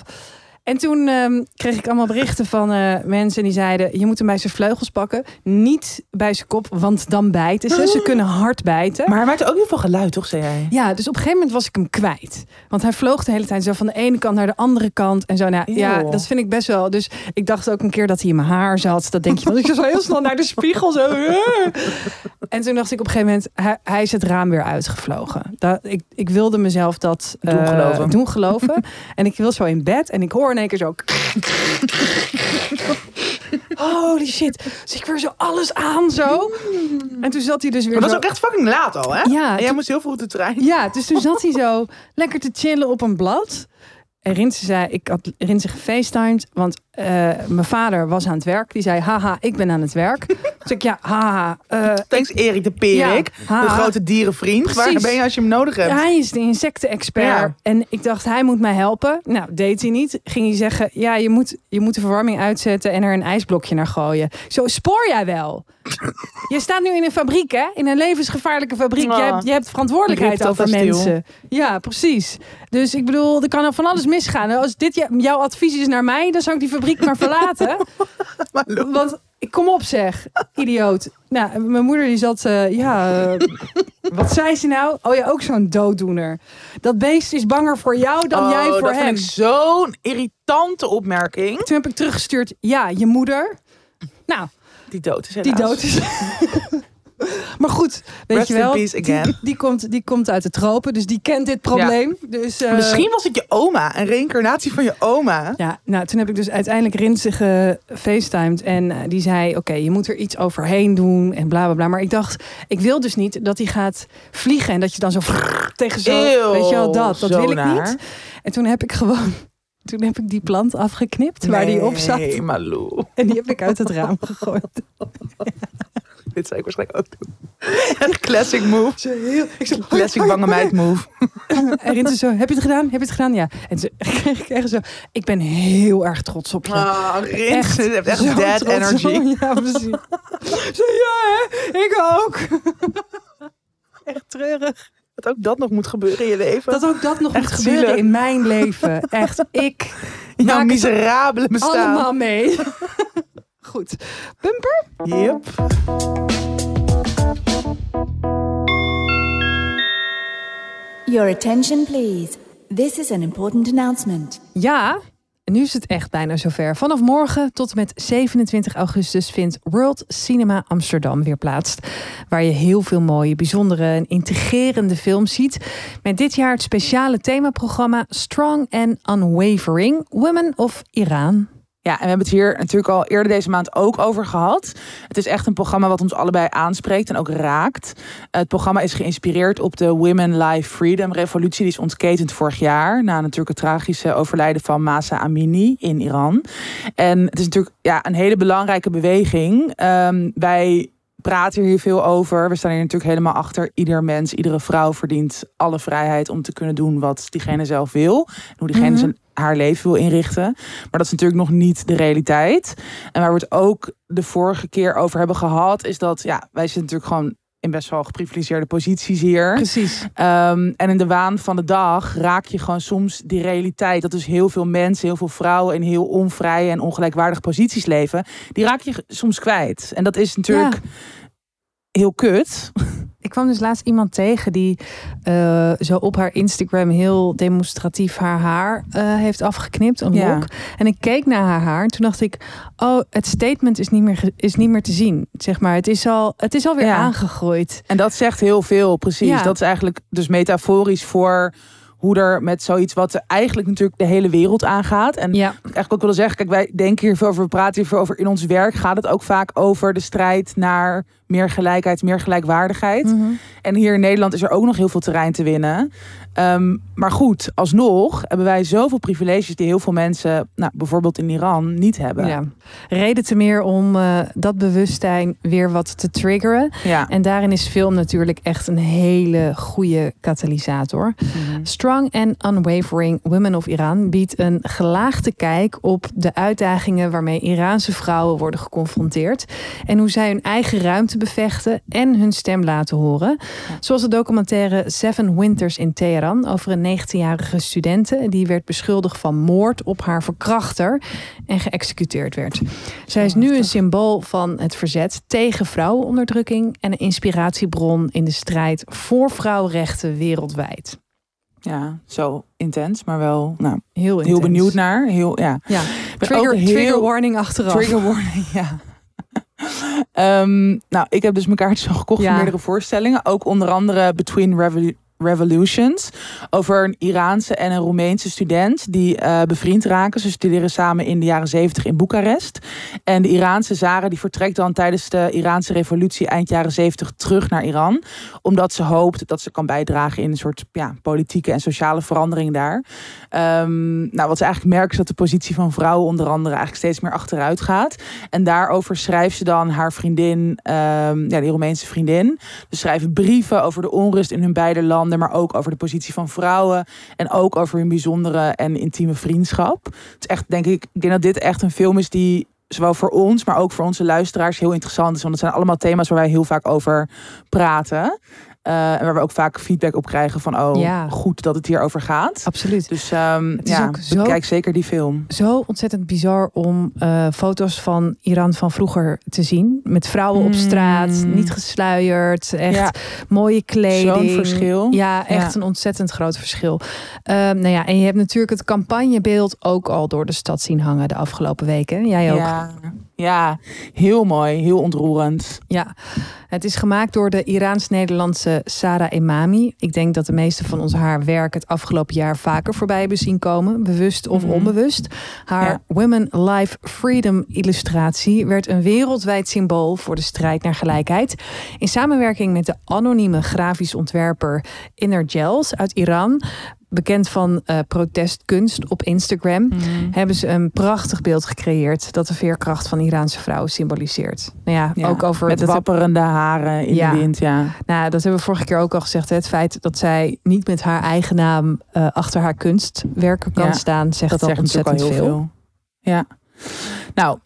En toen ehm, kreeg ik allemaal berichten van eh, mensen die zeiden: je moet hem bij zijn vleugels pakken, niet bij zijn kop, want dan bijten ze. Ze kunnen hard bijten. Maar hij maakte ook heel veel geluid, toch, zei jij? Ja, dus op een gegeven moment was ik hem kwijt. Want hij vloog de hele tijd zo van de ene kant naar de andere kant. En zo, nou, ja, dat vind ik best wel. Dus ik dacht ook een keer dat hij in mijn haar zat. Dat denk je, want ik zo heel snel naar de spiegel. Zo. En toen dacht ik op een gegeven moment, hij, hij is het raam weer uitgevlogen. Dat, ik, ik wilde mezelf dat Doen eh, geloven. doen geloven. en ik wil zo in bed en ik hoor één keer zo... Holy shit. Dus ik weer zo alles aan zo. En toen zat hij dus weer Maar dat zo... was ook echt fucking laat al, hè? Ja, En jij toen- moest heel vroeg de trein. ja, dus toen zat hij zo lekker te chillen op een blad. En Rinse zei, ik had Rinse gefacetimed, want eh, mijn vader was aan het werk. Die zei, haha, ik ben aan het werk. dus ik, ja, haha. eh, Thanks Erik de Perik, Ja, de grote dierenvriend. Waar Precies. ben je als je hem nodig hebt? hij is de insectenexpert. Ja. En ik dacht, hij moet mij helpen. Nou, deed hij niet. Ging hij zeggen, ja, je moet, je moet de verwarming uitzetten en er een ijsblokje naar gooien. Zo spoor jij wel. Je staat nu in een fabriek, hè? In een levensgevaarlijke fabriek. Oh. Je, hebt, je hebt verantwoordelijkheid over mensen. Ja, precies. Dus ik bedoel, er kan van alles misgaan. Als dit jouw advies is naar mij, dan zou ik die fabriek maar verlaten. Maar Want kom op zeg, idioot. Nou, mijn moeder die zat, eh, ja, eh, wat zei ze nou? Oh ja, ook zo'n dooddoener. Dat beest is banger voor jou dan oh, jij voor dat hem. ik zo'n irritante opmerking. Toen heb ik teruggestuurd, ja, je moeder. Nou, Die dood is die dood is. maar goed, weet Rest je in wel, peace die, again. die, komt, die komt uit de tropen, dus die kent dit probleem. Dus, eh, Misschien was het je oma, een reïncarnatie van je oma. Ja, nou toen heb ik dus uiteindelijk Rinse gefacetimed. En eh, die zei, oké, je moet er iets overheen doen en bla bla bla. Maar ik dacht, ik wil dus niet dat hij gaat vliegen. En dat je dan zo tegen zo, Eeuw, weet je wel, dat. Dat wil ik naar. niet. En toen heb ik gewoon, toen heb ik die plant afgeknipt waar die op zat. Nee, Malou. En die heb ik uit het raam gegooid. Dit zou ik waarschijnlijk ook doen. Echt classic move. Zo heel, ik Classic bange meid move. En Rinse zo, heb je het gedaan? Heb je het gedaan? Ja. En toen kreeg ik echt zo, ik ben heel erg trots op je. Ah, Rins, je hebt echt dead energy. op- Ja, precies. Zo, ja, hè? ik ook. Echt treurig. Dat ook dat nog moet gebeuren in je leven. Dat ook dat nog Echt moet gebeuren in mijn leven. Echt, ik Jouw miserabele bestaan. allemaal mee. Goed. Bumper? Yep. Your attention, please. This is an important announcement. Ja, nu is het echt bijna zover. Vanaf morgen tot met 27 augustus vindt World Cinema Amsterdam weer plaats. Waar je heel veel mooie, bijzondere en integrerende films ziet. Met dit jaar het speciale themaprogramma Strong and Unwavering Women of Iran. Ja, en we hebben het hier natuurlijk al eerder deze maand ook over gehad. Het is echt een programma wat ons allebei aanspreekt en ook raakt. Het programma is geïnspireerd op de Women Life Freedom Revolutie. Die is ontketend vorig jaar. Na natuurlijk het tragische overlijden van Masa Amini in Iran. En het is natuurlijk ja, een hele belangrijke beweging. Ehm, wij praten hier veel over. We staan hier natuurlijk helemaal achter. Ieder mens, iedere vrouw verdient alle vrijheid om te kunnen doen wat diegene zelf wil. En hoe diegene Mhm. zijn, haar leven wil inrichten. Maar dat is natuurlijk nog niet de realiteit. En waar we het ook de vorige keer over hebben gehad, is dat ja, wij zitten natuurlijk gewoon in best wel geprivilegeerde posities hier. Precies. Ehm, en in de waan van de dag raak je gewoon soms die realiteit. Dat dus heel veel mensen, heel veel vrouwen in heel onvrije en ongelijkwaardige posities leven. Die raak je soms kwijt. En dat is natuurlijk heel kut. Ik kwam dus laatst iemand tegen die eh, zo op haar Instagram heel demonstratief haar haar eh, heeft afgeknipt. Een Ja. lok. En ik keek naar haar haar en toen dacht ik, oh, het statement is niet meer, is niet meer te zien. Zeg maar, het is al, het is alweer Ja. aangegroeid. En dat zegt heel veel, precies. Ja. Dat is eigenlijk dus metaforisch voor hoe er met zoiets wat eigenlijk natuurlijk de hele wereld aangaat. En Ja, wat ik eigenlijk ook wilde zeggen, kijk, wij denken hier veel over, we praten hier veel over. In ons werk gaat het ook vaak over de strijd naar meer gelijkheid, meer gelijkwaardigheid. Mhm. En hier in Nederland is er ook nog heel veel terrein te winnen. Ehm, maar goed, alsnog hebben wij zoveel privileges die heel veel mensen, nou, bijvoorbeeld in Iran, niet hebben. ja. Reden te meer om eh, dat bewustzijn weer wat te triggeren. Ja. En daarin is film natuurlijk echt een hele goede katalysator. Mhm. Strong and Unwavering Women of Iran biedt een gelaagde kijk op de uitdagingen waarmee Iraanse vrouwen worden geconfronteerd en hoe zij hun eigen ruimte bevechten en hun stem laten horen. Zoals de documentaire Seven Winters in Teheran over een 19-jarige studente die werd beschuldigd van moord op haar verkrachter en geëxecuteerd werd. Zij is nu een symbool van het verzet tegen vrouwenonderdrukking en een inspiratiebron in de strijd voor vrouwenrechten wereldwijd. Ja, zo intens, maar wel nou, Heel, heel benieuwd naar. Heel, ja. Ja, trigger, heel- trigger warning achteraf. Trigger warning, ja. Ehm, nou, ik heb dus mijn kaartjes al gekocht Ja. voor meerdere voorstellingen. Ook onder andere Between Revolu- Revolutions. Over een Iraanse en een Roemeense student die eh, bevriend raken. Ze studeren samen in de jaren zeventig in Boekarest. En de Iraanse Zara die vertrekt dan tijdens de Iraanse revolutie eind jaren zeventig terug naar Iran. Omdat ze hoopt dat ze kan bijdragen in een soort ja, politieke en sociale verandering daar. Ehm, nou, wat ze eigenlijk merken is dat de positie van vrouwen onder andere eigenlijk steeds meer achteruit gaat. En daarover schrijft ze dan haar vriendin, ehm, ja, die Roemeense vriendin. Ze schrijven brieven over de onrust in hun beide landen, maar ook over de positie van vrouwen. En ook over hun bijzondere en intieme vriendschap. Het is echt, denk ik, ik denk dat dit echt een film is die zowel voor ons, maar ook voor onze luisteraars heel interessant is. Want het zijn allemaal thema's waar wij heel vaak over praten. Eh, en waar we ook vaak feedback op krijgen van, oh, Ja. goed dat het hierover gaat. Absoluut. Dus ehm ja, zo- kijk zeker die film. Zo ontzettend bizar om eh, foto's van Iran van vroeger te zien. Met vrouwen op straat, Mm. niet gesluierd, echt Ja. mooie kleding. Zo'n verschil. Ja, echt Ja. een ontzettend groot verschil. Ehm, nou ja, en je hebt natuurlijk het campagnebeeld ook al door de stad zien hangen de afgelopen weken. Jij ook. Ja, ja, heel mooi, heel ontroerend. Ja, het is gemaakt door de Iraans-Nederlandse Sarah Emami. Ik denk dat de meeste van ons haar werk het afgelopen jaar vaker voorbij hebben zien komen, bewust of Mhm. onbewust. Haar Ja. Women Life Freedom illustratie werd een wereldwijd symbool voor de strijd naar gelijkheid. In samenwerking met de anonieme grafisch ontwerper Inner Gels uit Iran, bekend van eh, protestkunst op Instagram hebben ze een prachtig beeld gecreëerd dat de veerkracht van Iraanse vrouwen symboliseert. Nou ja, Ja, ook over met dat, wapperende haren in Ja. de wind, ja. nou, dat hebben we vorige keer ook al gezegd. hè. Het feit dat zij niet met haar eigen naam eh, achter haar kunstwerken kan Ja, staan, zegt Dat al zegt natuurlijk ontzettend al heel veel. veel. Ja. Nou,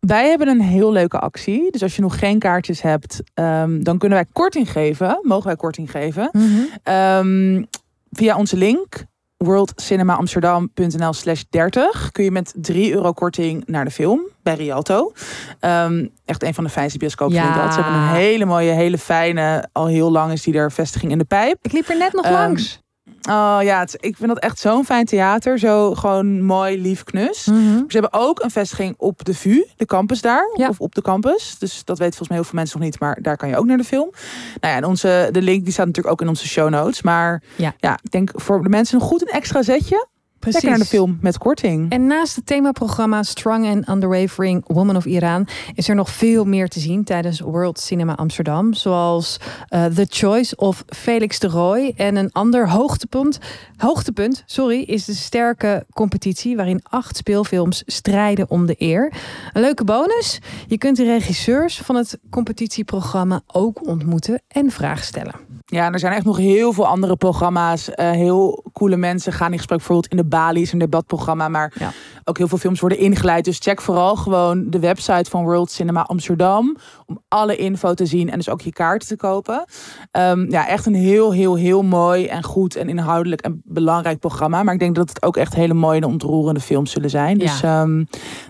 wij hebben een heel leuke actie. Dus als je nog geen kaartjes hebt, ehm, dan kunnen wij korting geven. Mogen wij korting geven? Mhm. Ehm, via onze link worldcinemaamsterdam.nl slash 30 kun je met 3 euro korting naar de film bij Rialto. Ehm, echt een van de fijnste bioscopen Ja. dat. Ze hebben een hele mooie, hele fijne, al heel lang is die er vestiging in de pijp. Ik liep er net nog Ehm, langs. Oh ja, het, ik vind dat echt zo'n fijn theater. Zo gewoon mooi, lief, knus. Mhm. Ze hebben ook een vestiging op de VU, de campus daar. Ja. Of op de campus. Dus dat weten volgens mij heel veel mensen nog niet. Maar daar kan je ook naar de film. Nou ja, en onze, de link die staat natuurlijk ook in onze show notes. Maar Ja. ja, ik denk voor de mensen nog goed een extra zetje. Precies. Lekker naar de film met korting. En naast het themaprogramma Strong and Underwavering Woman of Iran is er nog veel meer te zien tijdens World Cinema Amsterdam. Zoals eh, The Choice of Felix de Rooij. En een ander hoogtepunt, hoogtepunt sorry, is de sterke competitie waarin acht speelfilms strijden om de eer. Een leuke bonus. Je kunt de regisseurs van het competitieprogramma ook ontmoeten en vragen stellen. Ja, en er zijn echt nog heel veel andere programma's. Eh, heel coole mensen gaan in gesprek. Bijvoorbeeld in de Bali is een debatprogramma. Maar Ja. ook heel veel films worden ingeleid. Dus check vooral gewoon de website van World Cinema Amsterdam. Om alle info te zien en dus ook je kaarten te kopen. Ehm, ja, echt een heel, heel, heel mooi en goed en inhoudelijk en belangrijk programma. Maar ik denk dat het ook echt hele mooie en ontroerende films zullen zijn. Ja. Dus ehm,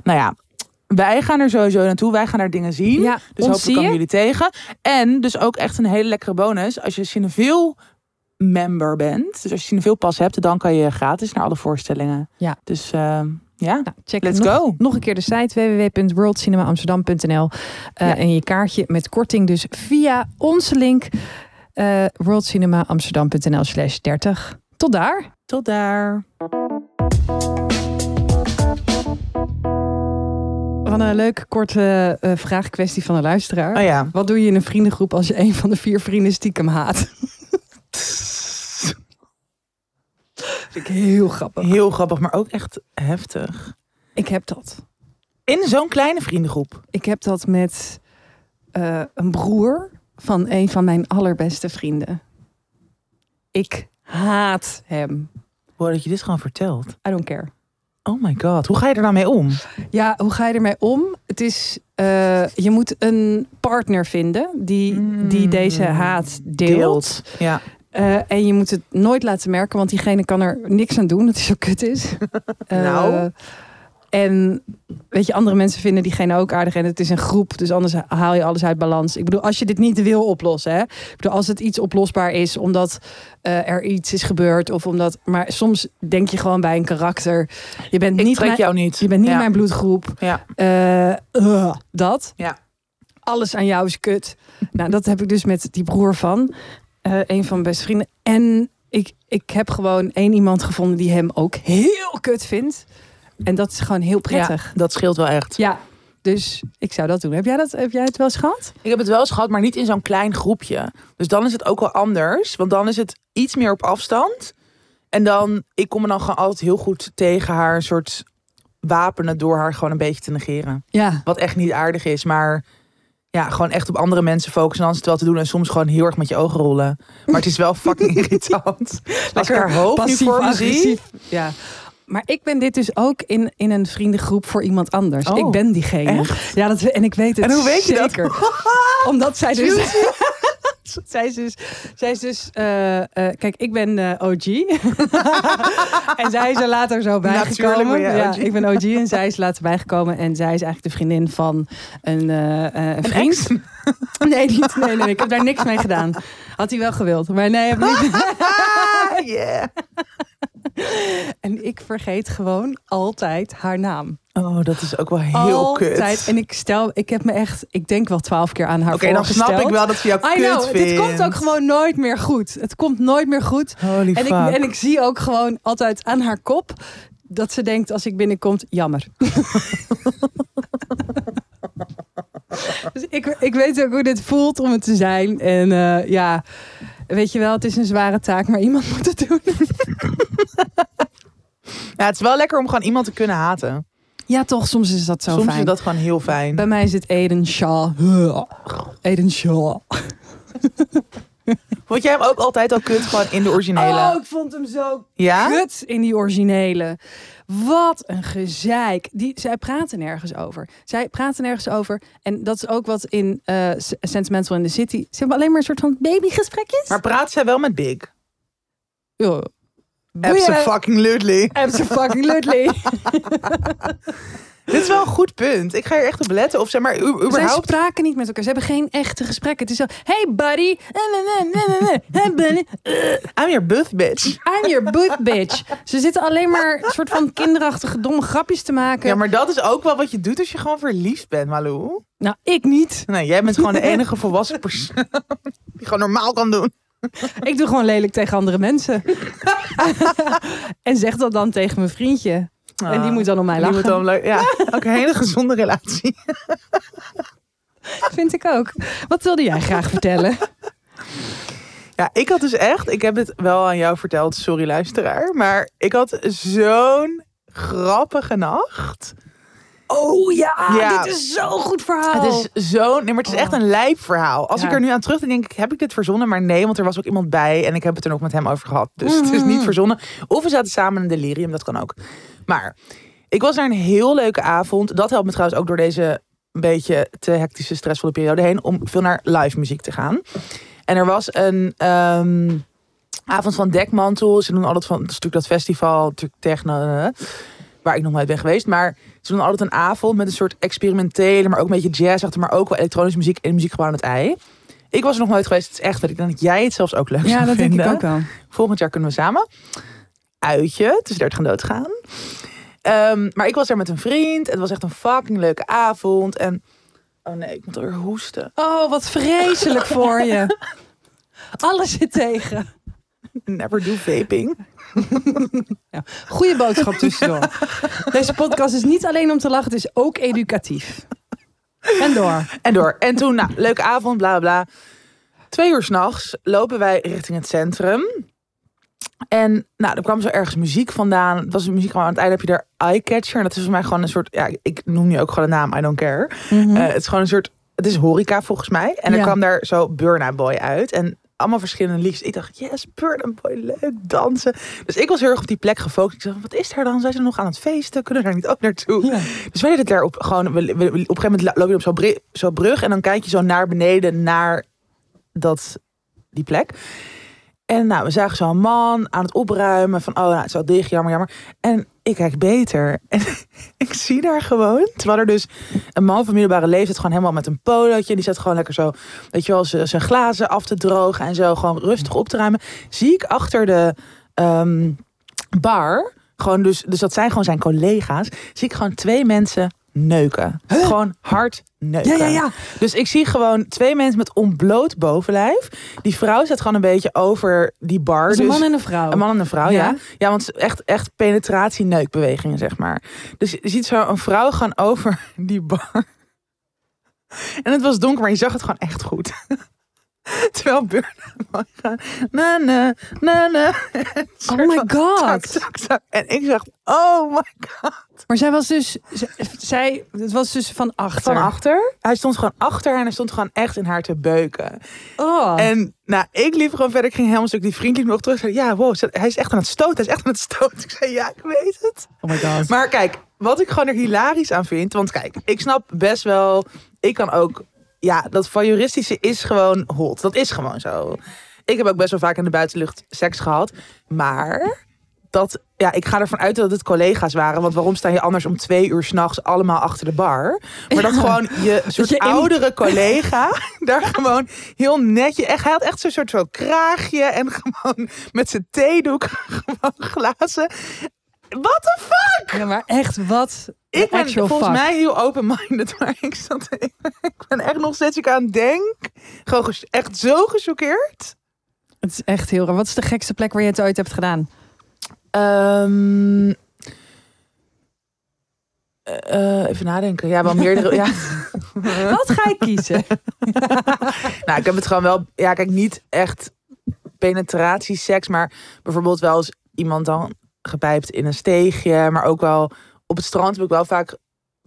nou ja, wij gaan er sowieso naartoe. Wij gaan daar dingen zien. Ja, Dus hopelijk komen jullie tegen. En dus ook echt een hele lekkere bonus. Als je Cineville member bent. Dus als je Cineville pas hebt, dan kan je gratis naar alle voorstellingen. Ja. Dus ehm, ja, Nou, check let's nog, go. Nog een keer de site www.worldcinemaamsterdam.nl Eh, Ja. En je kaartje met korting dus via onze link eh worldcinemaamsterdam.nl slash 30. Tot daar. Tot daar. Van een leuke korte eh vraagkwestie van een luisteraar. Oh ja. Wat doe je in een vriendengroep als je een van de vier vrienden stiekem haat? Vind ik heel grappig. Heel grappig, maar ook echt heftig. Ik heb dat. In zo'n kleine vriendengroep. Ik heb dat met eh, een broer van een van mijn allerbeste vrienden. Ik haat hem. Wow, dat je dit gewoon vertelt. I don't care. Oh my god, hoe ga je er nou mee om? Ja, hoe ga je ermee om? Het is, eh, je moet een partner vinden die, die Mm. deze haat deelt. Ja. Eh, en je moet het nooit laten merken, want diegene kan er niks aan doen dat hij zo kut is. Eh, Nou. En weet je, andere mensen vinden diegene ook aardig. En het is een groep, dus anders haal je alles uit balans. Ik bedoel, als je dit niet wil oplossen. Hè? Ik bedoel, als het iets oplosbaar is omdat eh, er iets is gebeurd. Of omdat, maar soms denk je gewoon bij een karakter. Je bent Ik niet, trek mijn, jou niet. je bent niet ja. mijn bloedgroep. Ja. Uh, dat. Ja. Alles aan jou is kut. nou, dat heb ik dus met die broer van. Eh, een van mijn beste vrienden. En ik, ik heb gewoon één iemand gevonden die hem ook heel kut vindt. En dat is gewoon heel prettig. Ja, dat scheelt wel echt. Ja, dus ik zou dat doen. Heb jij, dat, heb jij het wel eens gehad? Ik heb het wel eens gehad, maar niet in zo'n klein groepje. Dus dan is het ook wel anders. Want dan is het iets meer op afstand. En dan, ik kom me dan gewoon altijd heel goed tegen haar een soort wapenen door haar gewoon een beetje te negeren. Ja. Wat echt niet aardig is, maar ja, gewoon echt op andere mensen focussen. En dan wel te doen en soms gewoon heel erg met je ogen rollen. Maar het is wel fucking irritant. Als ik haar hoofd nu voor me zie. Ja. Maar ik ben dit dus ook in, in een vriendengroep voor iemand anders. Oh, ik ben diegene. Ja, dat, en ik weet het En hoe weet je dat? zeker. Omdat zij dus... zij is dus... Zij is dus eh, eh, kijk, ik ben OG. en zij is er later zo bijgekomen. Ja, ik ben OG en zij is later bijgekomen. En zij is eigenlijk de vriendin van een, eh, een vriend. ex? Nee, niet, nee, nee, ik heb daar niks mee gedaan. Had hij wel gewild. Maar nee, heb ik niet. Ah, yeah. En ik vergeet gewoon altijd haar naam. Oh, dat is ook wel heel altijd. kut. En ik stel, ik heb me echt, ik denk wel twaalf keer aan haar Oké, dan snap ik wel dat ze jou I kut know, vindt. dit komt ook gewoon nooit meer goed. Het komt nooit meer goed. Holy En ik, fuck. en ik zie ook gewoon altijd aan haar kop dat ze denkt als ik binnenkomt, jammer. dus ik, ik weet ook hoe dit voelt om het te zijn. En eh, ja, weet je wel, het is een zware taak, maar iemand moet het doen. Ja, het is wel lekker om gewoon iemand te kunnen haten. Ja, toch, soms is dat zo Soms fijn. is dat gewoon heel fijn. Bij mij is het Aiden Shaw. Aiden Shaw. Vond jij hem ook altijd al kut gewoon in de originele? Oh, ik vond hem zo ja? kut in die originele. Wat een gezeik. Die, zij praten nergens over. Zij praten nergens over. En dat is ook wat in eh, Sentimental in the City. Ze hebben alleen maar een soort van babygesprekjes. Maar praat zij wel met Big? Ja. Absolutely. Absolutely. Dit is wel een goed punt. Ik ga hier echt op letten. Of zeg maar, überhaupt... spraken niet met elkaar. Ze hebben geen echte gesprekken. Het is zo, hey buddy. Hey buddy. I'm your booth bitch. I'm your booth bitch. Ze zitten alleen maar een soort van kinderachtige domme grapjes te maken. Ja, maar dat is ook wel wat je doet als je gewoon verliefd bent, Malou. Nou, ik niet. Nee, jij bent gewoon de enige volwassen persoon die gewoon normaal kan doen. Ik doe gewoon lelijk tegen andere mensen. en zeg dat dan tegen mijn vriendje. En die moet dan om mij Ah, lachen. dan leuk. Ja, ook een hele gezonde relatie. Vind ik ook. Wat wilde jij graag vertellen? Ja, ik had dus echt, ik heb het wel aan jou verteld, sorry luisteraar, maar ik had zo'n grappige nacht. Oh ja, Ja. dit is zo'n goed verhaal. Het is zo, nee, maar het is echt een lijp verhaal. Als ik er nu aan terug denk, heb ik dit verzonnen? Maar nee, want er was ook iemand bij en ik heb het er nog met hem over gehad. Dus het is niet verzonnen. Of we zaten samen in een delirium, dat kan ook. Maar ik was naar een heel leuke avond. Dat helpt me trouwens ook door deze een beetje te hectische, stressvolle periode heen, om veel naar live muziek te gaan. En er was een ehm, avond van Dekmantel. Ze doen altijd van, het is natuurlijk dat festival, natuurlijk techno, waar ik nog nooit ben geweest. Maar ze doen altijd een avond met een soort experimentele, maar ook een beetje jazz achter, maar ook wel elektronische muziek in muziekgebouw aan het ei. Ik was er nog nooit geweest. Het is echt dat ik denk dat jij het zelfs ook leuk ja, zou dat denk ik ook wel. Volgend jaar kunnen we samen. Uitje, tussen 30 en dood gaan. Ehm, maar ik was daar met een vriend. Het was echt een fucking leuke avond. En oh nee, ik moet alweer hoesten. Oh, wat vreselijk voor je. Alles zit tegen. Never do vaping. Goeie boodschap tussendoor. Deze podcast is niet alleen om te lachen, het is ook educatief. En door. En door. En toen, nou, leuke avond, bla bla. Twee uur s'nachts lopen wij richting het centrum. En nou, er kwam zo ergens muziek vandaan. Het was een muziek gewoon aan het einde heb je daar Eyecatcher. En dat is volgens mij gewoon een soort, ja, ik noem nu ook gewoon de naam, I don't care. Eh, het is gewoon een soort, het is horeca volgens mij. En er Ja. kwam daar zo Burna Boy uit. En allemaal verschillende liedjes. Ik dacht, yes, Boy, leuk dansen. Dus ik was heel erg op die plek gefocust. Ik zei, wat is er dan? Zijn ze nog aan het feesten? Kunnen we daar niet ook naartoe? Ja. Dus wij deden het daar op, gewoon, we, we- op een gegeven moment loop je op zo'n bre- zo'n brug en dan kijk je zo naar beneden naar dat, die plek. En nou, we zagen zo'n man aan het opruimen van, oh, nou, het is wel dicht, jammer, jammer. En ik kijk beter. En ik zie daar gewoon, terwijl er dus een man van middelbare leeftijd gewoon helemaal met een polootje, die zat gewoon lekker zo, weet je wel, zijn glazen af te drogen en zo gewoon rustig op te ruimen. Zie ik achter de ehm, bar, gewoon dus, dus dat zijn gewoon zijn collega's, zie ik gewoon twee mensen neuken. Gewoon hard neuken. Ja, ja, ja. Dus ik zie gewoon twee mensen met ontbloot bovenlijf. Die vrouw zit gewoon een beetje over die bar. Is een dus man en een vrouw. een man en een vrouw, ja. Ja. Ja, want echt, echt penetratie-neukbewegingen, zeg maar. Dus je ziet zo een vrouw gaan over die bar. En het was donker, maar je zag het gewoon echt goed. Terwijl Burna gaan. Na, na, na, na. Oh my god. tak, tak. En ik zag, oh my god. Maar zij was dus, zij, het was dus van achter. Van achter. Hij stond gewoon achter en hij stond gewoon echt in haar te beuken. Oh. En nou, ik liep gewoon verder. Ik ging helemaal stuk. Die vriend liep nog terug. Zei, ja, wow, hij is echt aan het stoten. Hij is echt aan het stoten. Ik zei, ja, ik weet het. oh my god. Maar kijk, wat ik gewoon er hilarisch aan vind. Want kijk, ik snap best wel. Ik kan ook. Ja, dat voyeuristische is gewoon hot. Dat is gewoon zo. Ik heb ook best wel vaak in de buitenlucht seks gehad. Maar dat. Ja, ik ga ervan uit dat het collega's waren. Want waarom sta je anders om twee uur s'nachts allemaal achter de bar? Maar dat gewoon je soort je in- oudere collega daar gewoon heel netje. Echt, hij had echt zo'n soort zo kraagje. En gewoon met zijn theedoek gewoon glazen. What the fuck? Ja, maar echt wat? Ik ben volgens fuck. mij heel open-minded, maar ik, zat, ik ben echt nog steeds ik aan denk. Gewoon echt zo gechoqueerd. Het is echt heel raar. Wat is de gekste plek waar je het ooit hebt gedaan? Ehm, eh, eh, even nadenken. Ja, wel meerdere. ja. Wat ga ik kiezen? Nou, ik heb het gewoon wel. Ja, kijk, niet echt penetratieseks, maar bijvoorbeeld wel eens iemand dan gepijpt in een steegje, maar ook wel op het strand heb ik wel vaak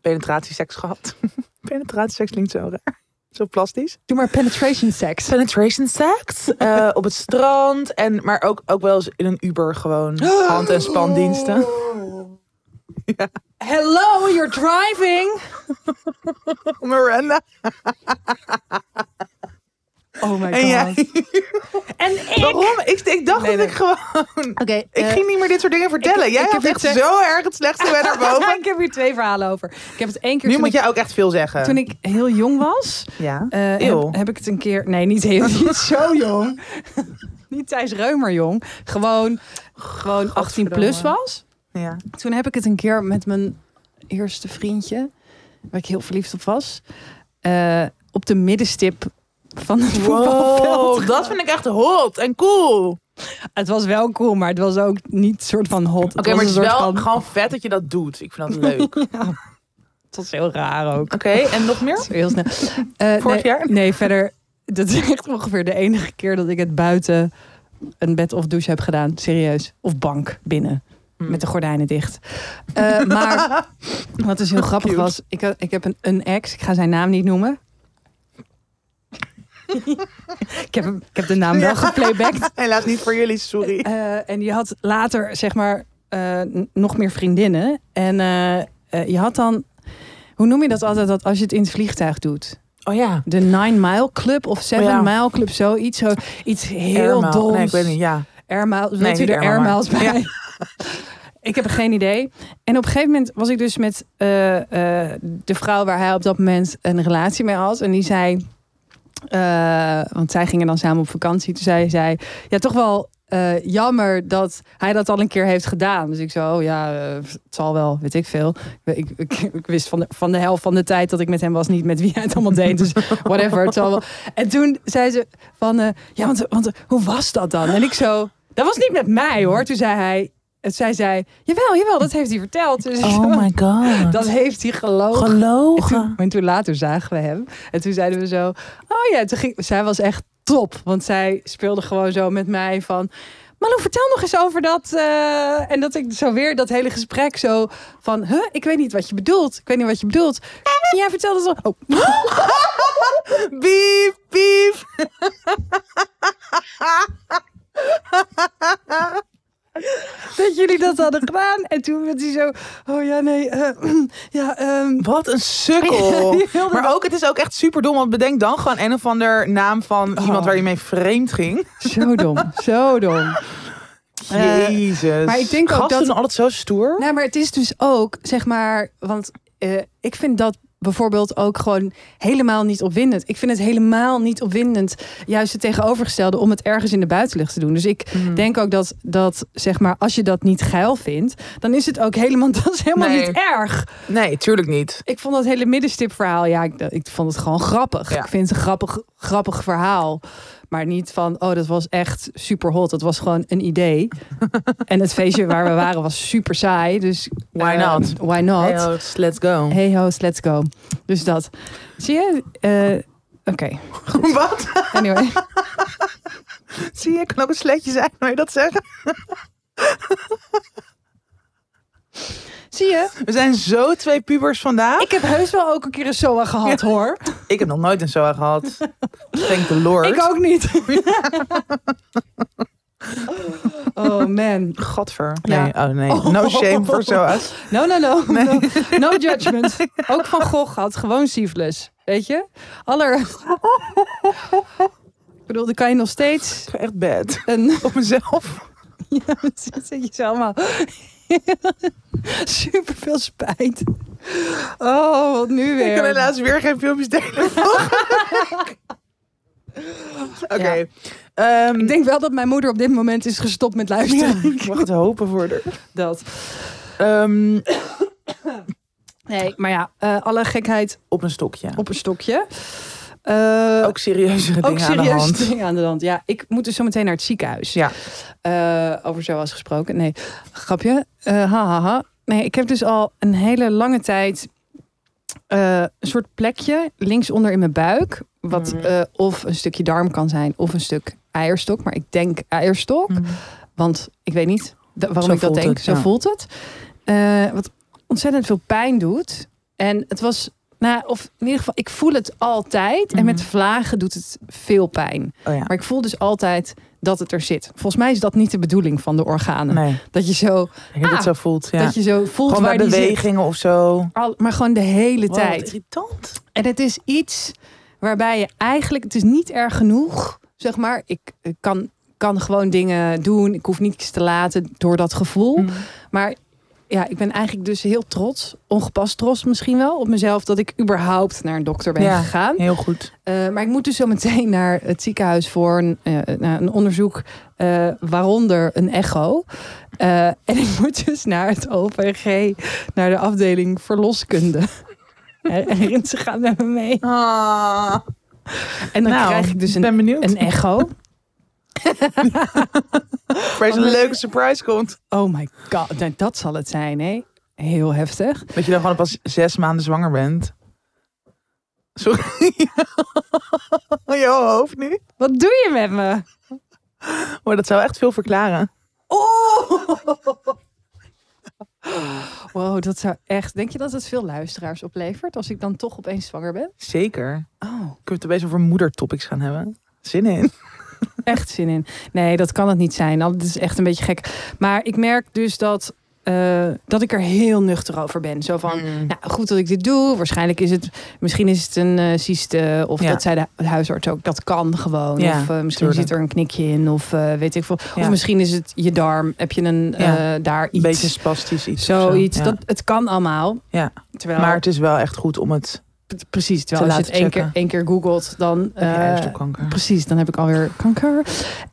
penetratieseks gehad. penetratieseks klinkt zo raar. Zo plastisch. Doe maar penetration sex. Penetration sex. eh, op het strand. En, maar ook, ook wel eens in een Uber gewoon. Hand- en spandiensten. Hello, you're driving. Miranda. Oh my god. En jij? En ik. Waarom? Ik, ik dacht Nee, dat nee. ik gewoon... Oké, Ik eh, ging niet meer dit soort dingen vertellen. ik- jij ik had echt zo erg het slechtste bij naar boven. ik heb hier twee verhalen over. Ik heb het één keer Nu toen, moet ik, jij ook echt veel zeggen. toen ik heel jong was. Ja. eh, heb ik het een keer. Nee, niet heel niet zo jong. niet Thijs Reumer jong. Gewoon, gewoon 18 plus was. ja. Toen heb ik het een keer met mijn eerste vriendje, waar ik heel verliefd op was, eh, op de middenstip van het voetbalveld. Wow, dat vind ik echt hot en cool. Oké, Het was wel cool, maar het was ook niet soort van hot. maar het is wel van, gewoon vet dat je dat doet. Ik vind dat leuk. Oké, Het was heel raar ook. en nog meer? Heel snel. Eh, Vorig nee, jaar? Nee, verder. Dat is echt ongeveer de enige keer dat ik het buiten een bed of douche heb gedaan. Serieus. Of bank binnen. Hmm. Met de gordijnen dicht. Eh, maar wat dus heel grappig Cute. was. Ik, ik heb een, een ex. Ik ga zijn naam niet noemen. Ik, heb, hem- ik heb de naam wel geplaybacked. Helaas niet voor jullie, sorry. Eh, en je had later, zeg maar, eh, nog meer vriendinnen. En eh, je had dan... Hoe noem je dat altijd? Dat als je het in het vliegtuig doet? Oh ja. De Nine Mile Club of Seven Oh ja. Mile Club, zoiets. Zo, iets heel Airmail. doms. Nee, ik weet niet, ja. Air Miles, wilt Nee, u er Air Air Mile, Miles bij? Ja. ik heb geen idee. En op een gegeven moment was ik dus met de vrouw waar hij op dat moment een relatie mee had. En die zei, eh, want zij gingen dan samen op vakantie. Toen zei zij, ja toch wel eh, jammer dat hij dat al een keer heeft gedaan. Dus ik zo, oh ja, eh, het zal wel, weet ik veel. Ik, ik, ik, ik wist van de, van de helft van de tijd dat ik met hem was niet met wie hij het allemaal deed. Dus whatever, het zal wel. En toen zei ze van, ja, want, want hoe was dat dan? En ik zo, dat was niet met mij hoor. Toen zei hij, het zij zei, jawel, jawel, dat heeft hij verteld. Dus Oh my god. dat heeft hij gelogen. En toen, Gelogen. en toen later zagen we hem. En toen zeiden we zo, oh ja, toen ging, zij was echt top. Want zij speelde gewoon zo met mij van... Malou, vertel nog eens over dat. eh, en dat ik zo weer dat hele gesprek zo van... Huh, ik weet niet wat je bedoelt. Ik weet niet wat je bedoelt. Jij vertelde zo. Oh, biep. dat jullie dat hadden gedaan. En toen werd hij zo. Oh ja, nee. eh, ja, ehm, Wat een sukkel. Maar ook, het is ook echt super dom. Want bedenk dan gewoon een of ander naam van Oh. iemand waar je mee vreemd ging. zo dom. Zo dom. Jezus. maar ik denk ook Gasten dat- altijd zo stoer. Nou, maar het is dus ook, zeg maar, want eh, ik vind dat bijvoorbeeld ook gewoon helemaal niet opwindend. Ik vind het helemaal niet opwindend, juist het tegenovergestelde, om het ergens in de buitenlucht te doen. Dus ik Mhm. denk ook dat, dat, zeg maar, als je dat niet geil vindt, dan is het ook helemaal, dat is helemaal Nee. niet erg. Nee, tuurlijk niet. Ik vond dat hele middenstipverhaal, ja, ik, ik vond het gewoon grappig. Ja. Ik vind het een grappig, grappig verhaal. Maar niet van, oh, dat was echt super hot. Dat was gewoon een idee. en het feestje waar we waren was super saai. Dus Why eh, not? Why not? Hey, let's go. Hey host, let's go. Dus dat. Zie je? Eh, Oké, Wat? anyway. Zie je, kan ook een sletje zijn, wil je dat zeggen? Zie je? We zijn zo twee pubers vandaag. Ik heb heus wel ook een keer een SOA gehad, hoor. Ik heb nog nooit een SOA gehad. Thank the Lord. Ik ook niet. oh man. Godver. Ja. Nee, oh nee. No shame voor SOA's. No, no, no. No, no judgment. Ook Van Gogh had gewoon syphilis. Weet je? Aller... Ik bedoel, dan kan je nog steeds echt bad. een... Op mezelf. Ja, dan zit je zo allemaal... Super veel spijt. Oh, wat nu weer? Ik kan helaas weer geen filmpjes delen. Oké. Ehm, Ik denk wel dat mijn moeder op dit moment is gestopt met ja, luisteren. ik mag het hopen voor haar. Dat. Ehm, Nee, maar ja, eh, alle gekheid op een stokje. op een stokje. Eh, ook serieuzere ook dingen aan de hand. dingen aan de hand. Ja, ik moet dus zo meteen naar het ziekenhuis. Ja. Eh, over zo was gesproken. Nee, grapje. Eh ha, ha, ha. Nee, ik heb dus al een hele lange tijd een soort plekje linksonder in mijn buik. Wat Mhm. of een stukje darm kan zijn of een stuk eierstok. Maar ik denk eierstok. Mhm. Want ik weet niet waarom Zo ik dat denk. het, Zo ja. voelt het. Wat ontzettend veel pijn doet. En het was, nou, of in ieder geval, ik voel het altijd. En Mhm. met vlagen doet het veel pijn. Oh ja. Maar ik voel dus altijd dat het er zit. Volgens mij is dat niet de bedoeling van de organen. Nee, Dat je zo, heb Ah, zo voelt. Ja. dat je zo voelt Gewoon waar zit. bewegingen of zo. Al, maar gewoon de hele Wow, tijd. irritant. En het is iets waarbij je eigenlijk, het is niet erg genoeg, zeg maar. Ik, ik kan, kan gewoon dingen doen. Ik hoef niets te laten door dat gevoel. Mhm. Maar ja, ik ben eigenlijk dus heel trots, ongepast trots misschien wel, op mezelf dat ik überhaupt naar een dokter ben Ja. gegaan. Heel goed. Eh, maar ik moet dus zo meteen naar het ziekenhuis voor een, eh, een onderzoek, eh, waaronder een echo. En ik moet dus naar het OPG, naar de afdeling verloskunde. En ze gaan met me mee. Ah. En dan nou, krijg ik dus een, ben een echo. Waar een leuke surprise komt. Oh my god, nou, dat zal het zijn, hè? Heel heftig. Dat je dan gewoon pas zes maanden zwanger bent. Sorry. Jouw hoofd nu. Wat doe je met me? Maar dat zou echt veel verklaren. Oh! Wow, dat zou echt. Denk je dat het veel luisteraars oplevert als ik dan toch opeens zwanger ben? Zeker. Oh, Kunnen we het opeens over moedertopics gaan hebben? Zin in. echt zin in. Nee, dat kan het niet zijn. Dat is echt een beetje gek. Maar ik merk dus dat, eh, dat ik er heel nuchter over ben. Zo van, Mm. nou, goed dat ik dit doe. Waarschijnlijk is het, misschien is het een eh cyste. Of Ja. dat zei de huisarts ook. Dat kan gewoon. Ja, of eh, misschien tuurlijk. zit er een knikje in. Of weet ik veel. Ja. Of misschien is het je darm. Heb je een, daar Een iets. beetje spastisch iets. zo. Zoiets. Dat, het kan allemaal. Ja. Terwijl, Maar het is wel echt goed om het... precies. Terwijl te als je het één keer, één keer googelt, dan... eh. Precies, dan heb ik alweer kanker.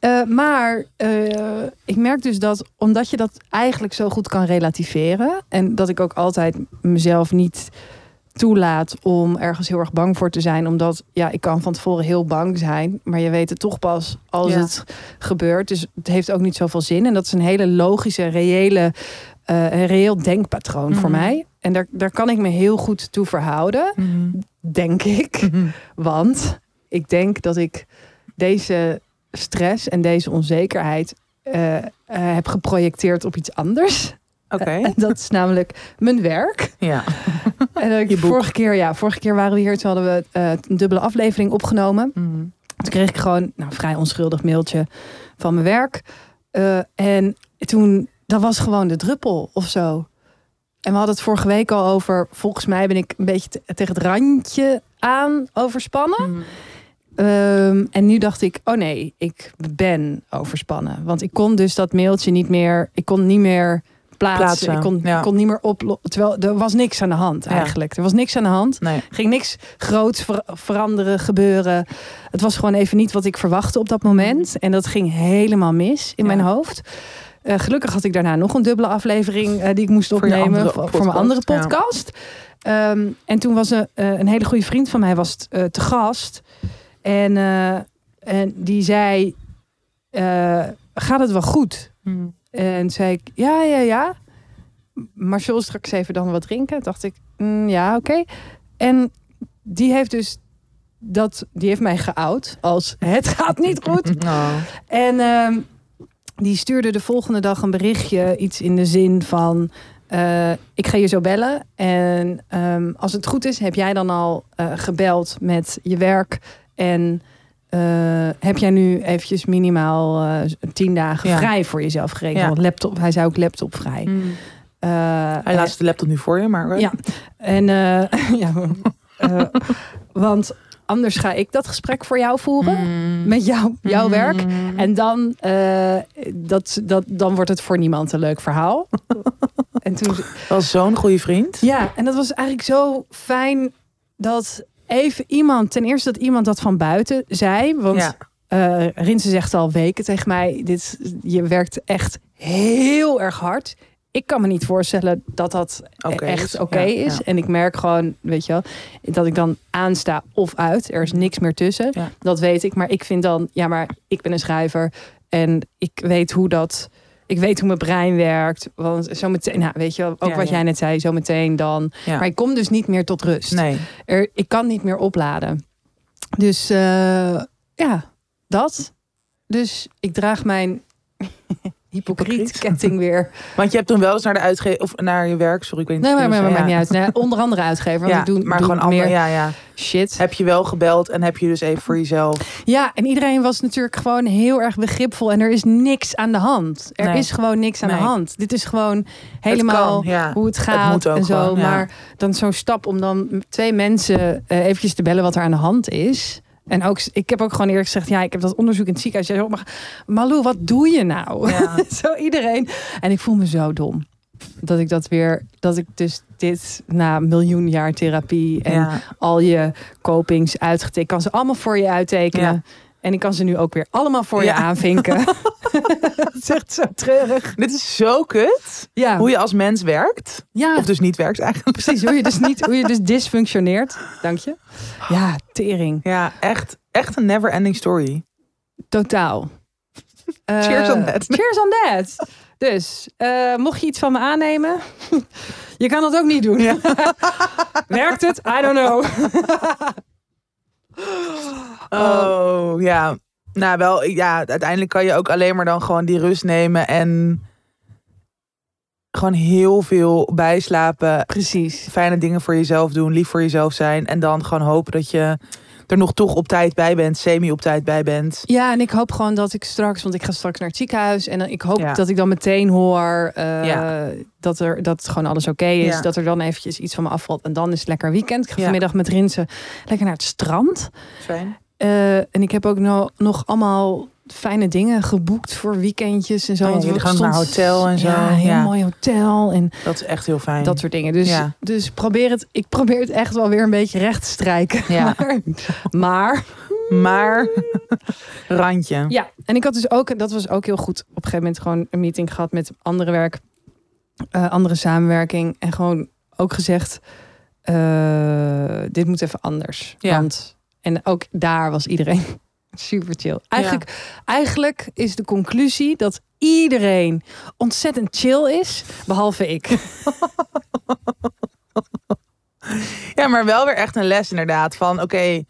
Eh, maar eh, ik merk dus dat omdat je dat eigenlijk zo goed kan relativeren. En dat ik ook altijd mezelf niet toelaat om ergens heel erg bang voor te zijn. Omdat ja, ik kan van tevoren heel bang zijn. Maar je weet het toch pas als Ja. het gebeurt. Dus het heeft ook niet zoveel zin. En dat is een hele logische, reële, een reëel denkpatroon voor Mhm. mij. En daar, daar kan ik me heel goed toe verhouden, Mhm. denk ik. Mhm. Want ik denk dat ik deze stress en deze onzekerheid eh, eh, heb geprojecteerd op iets anders. Oké. En dat is namelijk mijn werk. Ja. En ik, vorige keer, ja, vorige keer waren we hier, toen hadden we eh, een dubbele aflevering opgenomen. Toen kreeg ik gewoon nou, een vrij onschuldig mailtje van mijn werk. En toen, dat was gewoon de druppel of zo. En we hadden het vorige week al over, volgens mij ben ik een beetje te- tegen het randje aan overspannen. Ehm, en nu dacht ik, oh nee, ik ben overspannen. Want ik kon dus dat mailtje niet meer, ik kon niet meer plaatsen. Plaatsen, ik, kon, ja. ik kon niet meer oplossen. Terwijl er was niks aan de hand Ja. eigenlijk. Er was niks aan de hand. Nee. ging niks groots ver- veranderen, gebeuren. Het was gewoon even niet wat ik verwachtte op dat moment. En dat ging helemaal mis in Ja. mijn hoofd. Eh, gelukkig had ik daarna nog een dubbele aflevering eh, die ik moest opnemen voor, voor mijn andere podcast, ja. Ehm, en toen was een, eh, een hele goede vriend van mij was t- eh, te gast. En, eh, en die zei, eh, gaat het wel goed? En zei ik, ja, ja, ja. Maar zullen we straks even dan wat drinken? Dacht ik, "Mm, ja, oké. En die heeft dus dat, die heeft mij geout als het gaat niet goed. Oh. En ehm, die stuurde de volgende dag een berichtje, iets in de zin van: eh, Ik ga je zo bellen. En ehm, als het goed is, heb jij dan al eh, gebeld met je werk. En eh, heb jij nu eventjes minimaal tien dagen Ja. vrij voor jezelf gerekend? Ja. Want laptop, hij zei ook laptopvrij. Eh, Hij laat de laptop nu voor je, maar... Ja. En ja, want anders ga ik dat gesprek voor jou voeren Mm. met jou, jouw Mm. werk. En dan, eh, dat, dat, dan wordt het voor niemand een leuk verhaal. en toen, was zo'n goede vriend. ja, en dat was eigenlijk zo fijn dat even iemand, ten eerste dat iemand dat van buiten zei. Want Ja. eh Rinse zegt al weken tegen mij: dit, je werkt echt heel erg hard. Ik kan me niet voorstellen dat dat Oké echt is. oké is. ja. En ik merk gewoon, weet je wel, dat ik dan aansta of uit. Er is niks meer tussen. Ja. Dat weet ik. Maar ik vind dan, ja, maar ik ben een schrijver. En ik weet hoe dat. Ik weet hoe mijn brein werkt. Want zometeen, nou, weet je wel, ook wat jij net zei, zometeen dan. Ja. Maar ik kom dus niet meer tot rust. Nee. Er, ik kan niet meer opladen. Dus eh, ja, dat. Dus ik draag mijn hypocriet Hypocriet. ketting weer. Want je hebt toen wel eens naar de uitgever of naar je werk, sorry, ik weet niet. Nee, maar, maar, maar ja. maakt niet uit. Nee, onder andere uitgever. Want Ja, ik doe, maar doe gewoon meer andere, ja, ja. shit. Heb je wel gebeld en heb je dus even voor jezelf. Ja, en iedereen was natuurlijk gewoon heel erg begripvol. En er is niks aan de hand. Er Nee. is gewoon niks aan de hand. Dit is gewoon helemaal kan, ja. hoe het gaat en zo. gewoon. Maar dan zo'n stap om dan twee mensen eh, eventjes te bellen wat er aan de hand is. En ook, ik heb ook gewoon eerlijk gezegd, ja, ik heb dat onderzoek in het ziekenhuis. Maar Malou, wat doe je nou? Ja. zo iedereen. En ik voel me zo dom. Dat ik dat weer, dat ik dus dit na miljoen jaar therapie en ja. al je copings uitgetikt. Ik kan ze allemaal voor je uittekenen. Ja. En ik kan ze nu ook weer allemaal voor Ja. je aanvinken. Het is echt zo treurig. Dit is zo kut. Ja, Hoe je als mens werkt. ja Of dus niet werkt eigenlijk. precies. Hoe je dus niet, hoe je dus dysfunctioneert. Dank je. Ja, tering. Ja, echt, echt een never ending story. Totaal. Eh, Cheers on that. Cheers on that. Dus, eh, mocht je iets van me aannemen, je kan dat ook niet doen. Werkt het? I don't know. Oh, ja. Nou, wel, ja, uiteindelijk kan je ook alleen maar dan gewoon die rust nemen en gewoon heel veel bijslapen. Precies. Fijne dingen voor jezelf doen, lief voor jezelf zijn. En dan gewoon hopen dat je er nog toch op tijd bij bent, semi op tijd bij bent. Ja, en ik hoop gewoon dat ik straks, want ik ga straks naar het ziekenhuis. En ik hoop Ja. dat ik dan meteen hoor eh, Ja. dat, er, dat gewoon alles oké is. Ja. Dat er dan eventjes iets van me afvalt. En dan is het lekker weekend. Ik ga vanmiddag met Rinsen lekker naar het strand. Fijn. Eh, en ik heb ook no- nog allemaal fijne dingen geboekt voor weekendjes en zo. Oh ja, jullie gaan naar hotel en zo. Ja, heel Ja. mooi hotel en Dat is echt heel fijn. dat soort dingen. Dus, Ja. dus probeer het, ik probeer het echt wel weer een beetje recht te strijken. Ja. Maar, maar Maar, randje. Ja, en ik had dus ook, dat was ook heel goed, op een gegeven moment gewoon een meeting gehad met andere werk, eh, andere samenwerking. En gewoon ook gezegd, eh, dit moet even anders. Ja. Want, en ook daar was iedereen super chill. Eigenlijk, eigenlijk is de conclusie dat iedereen ontzettend chill is, behalve ik. Ja, maar wel weer echt een les inderdaad. Van oké,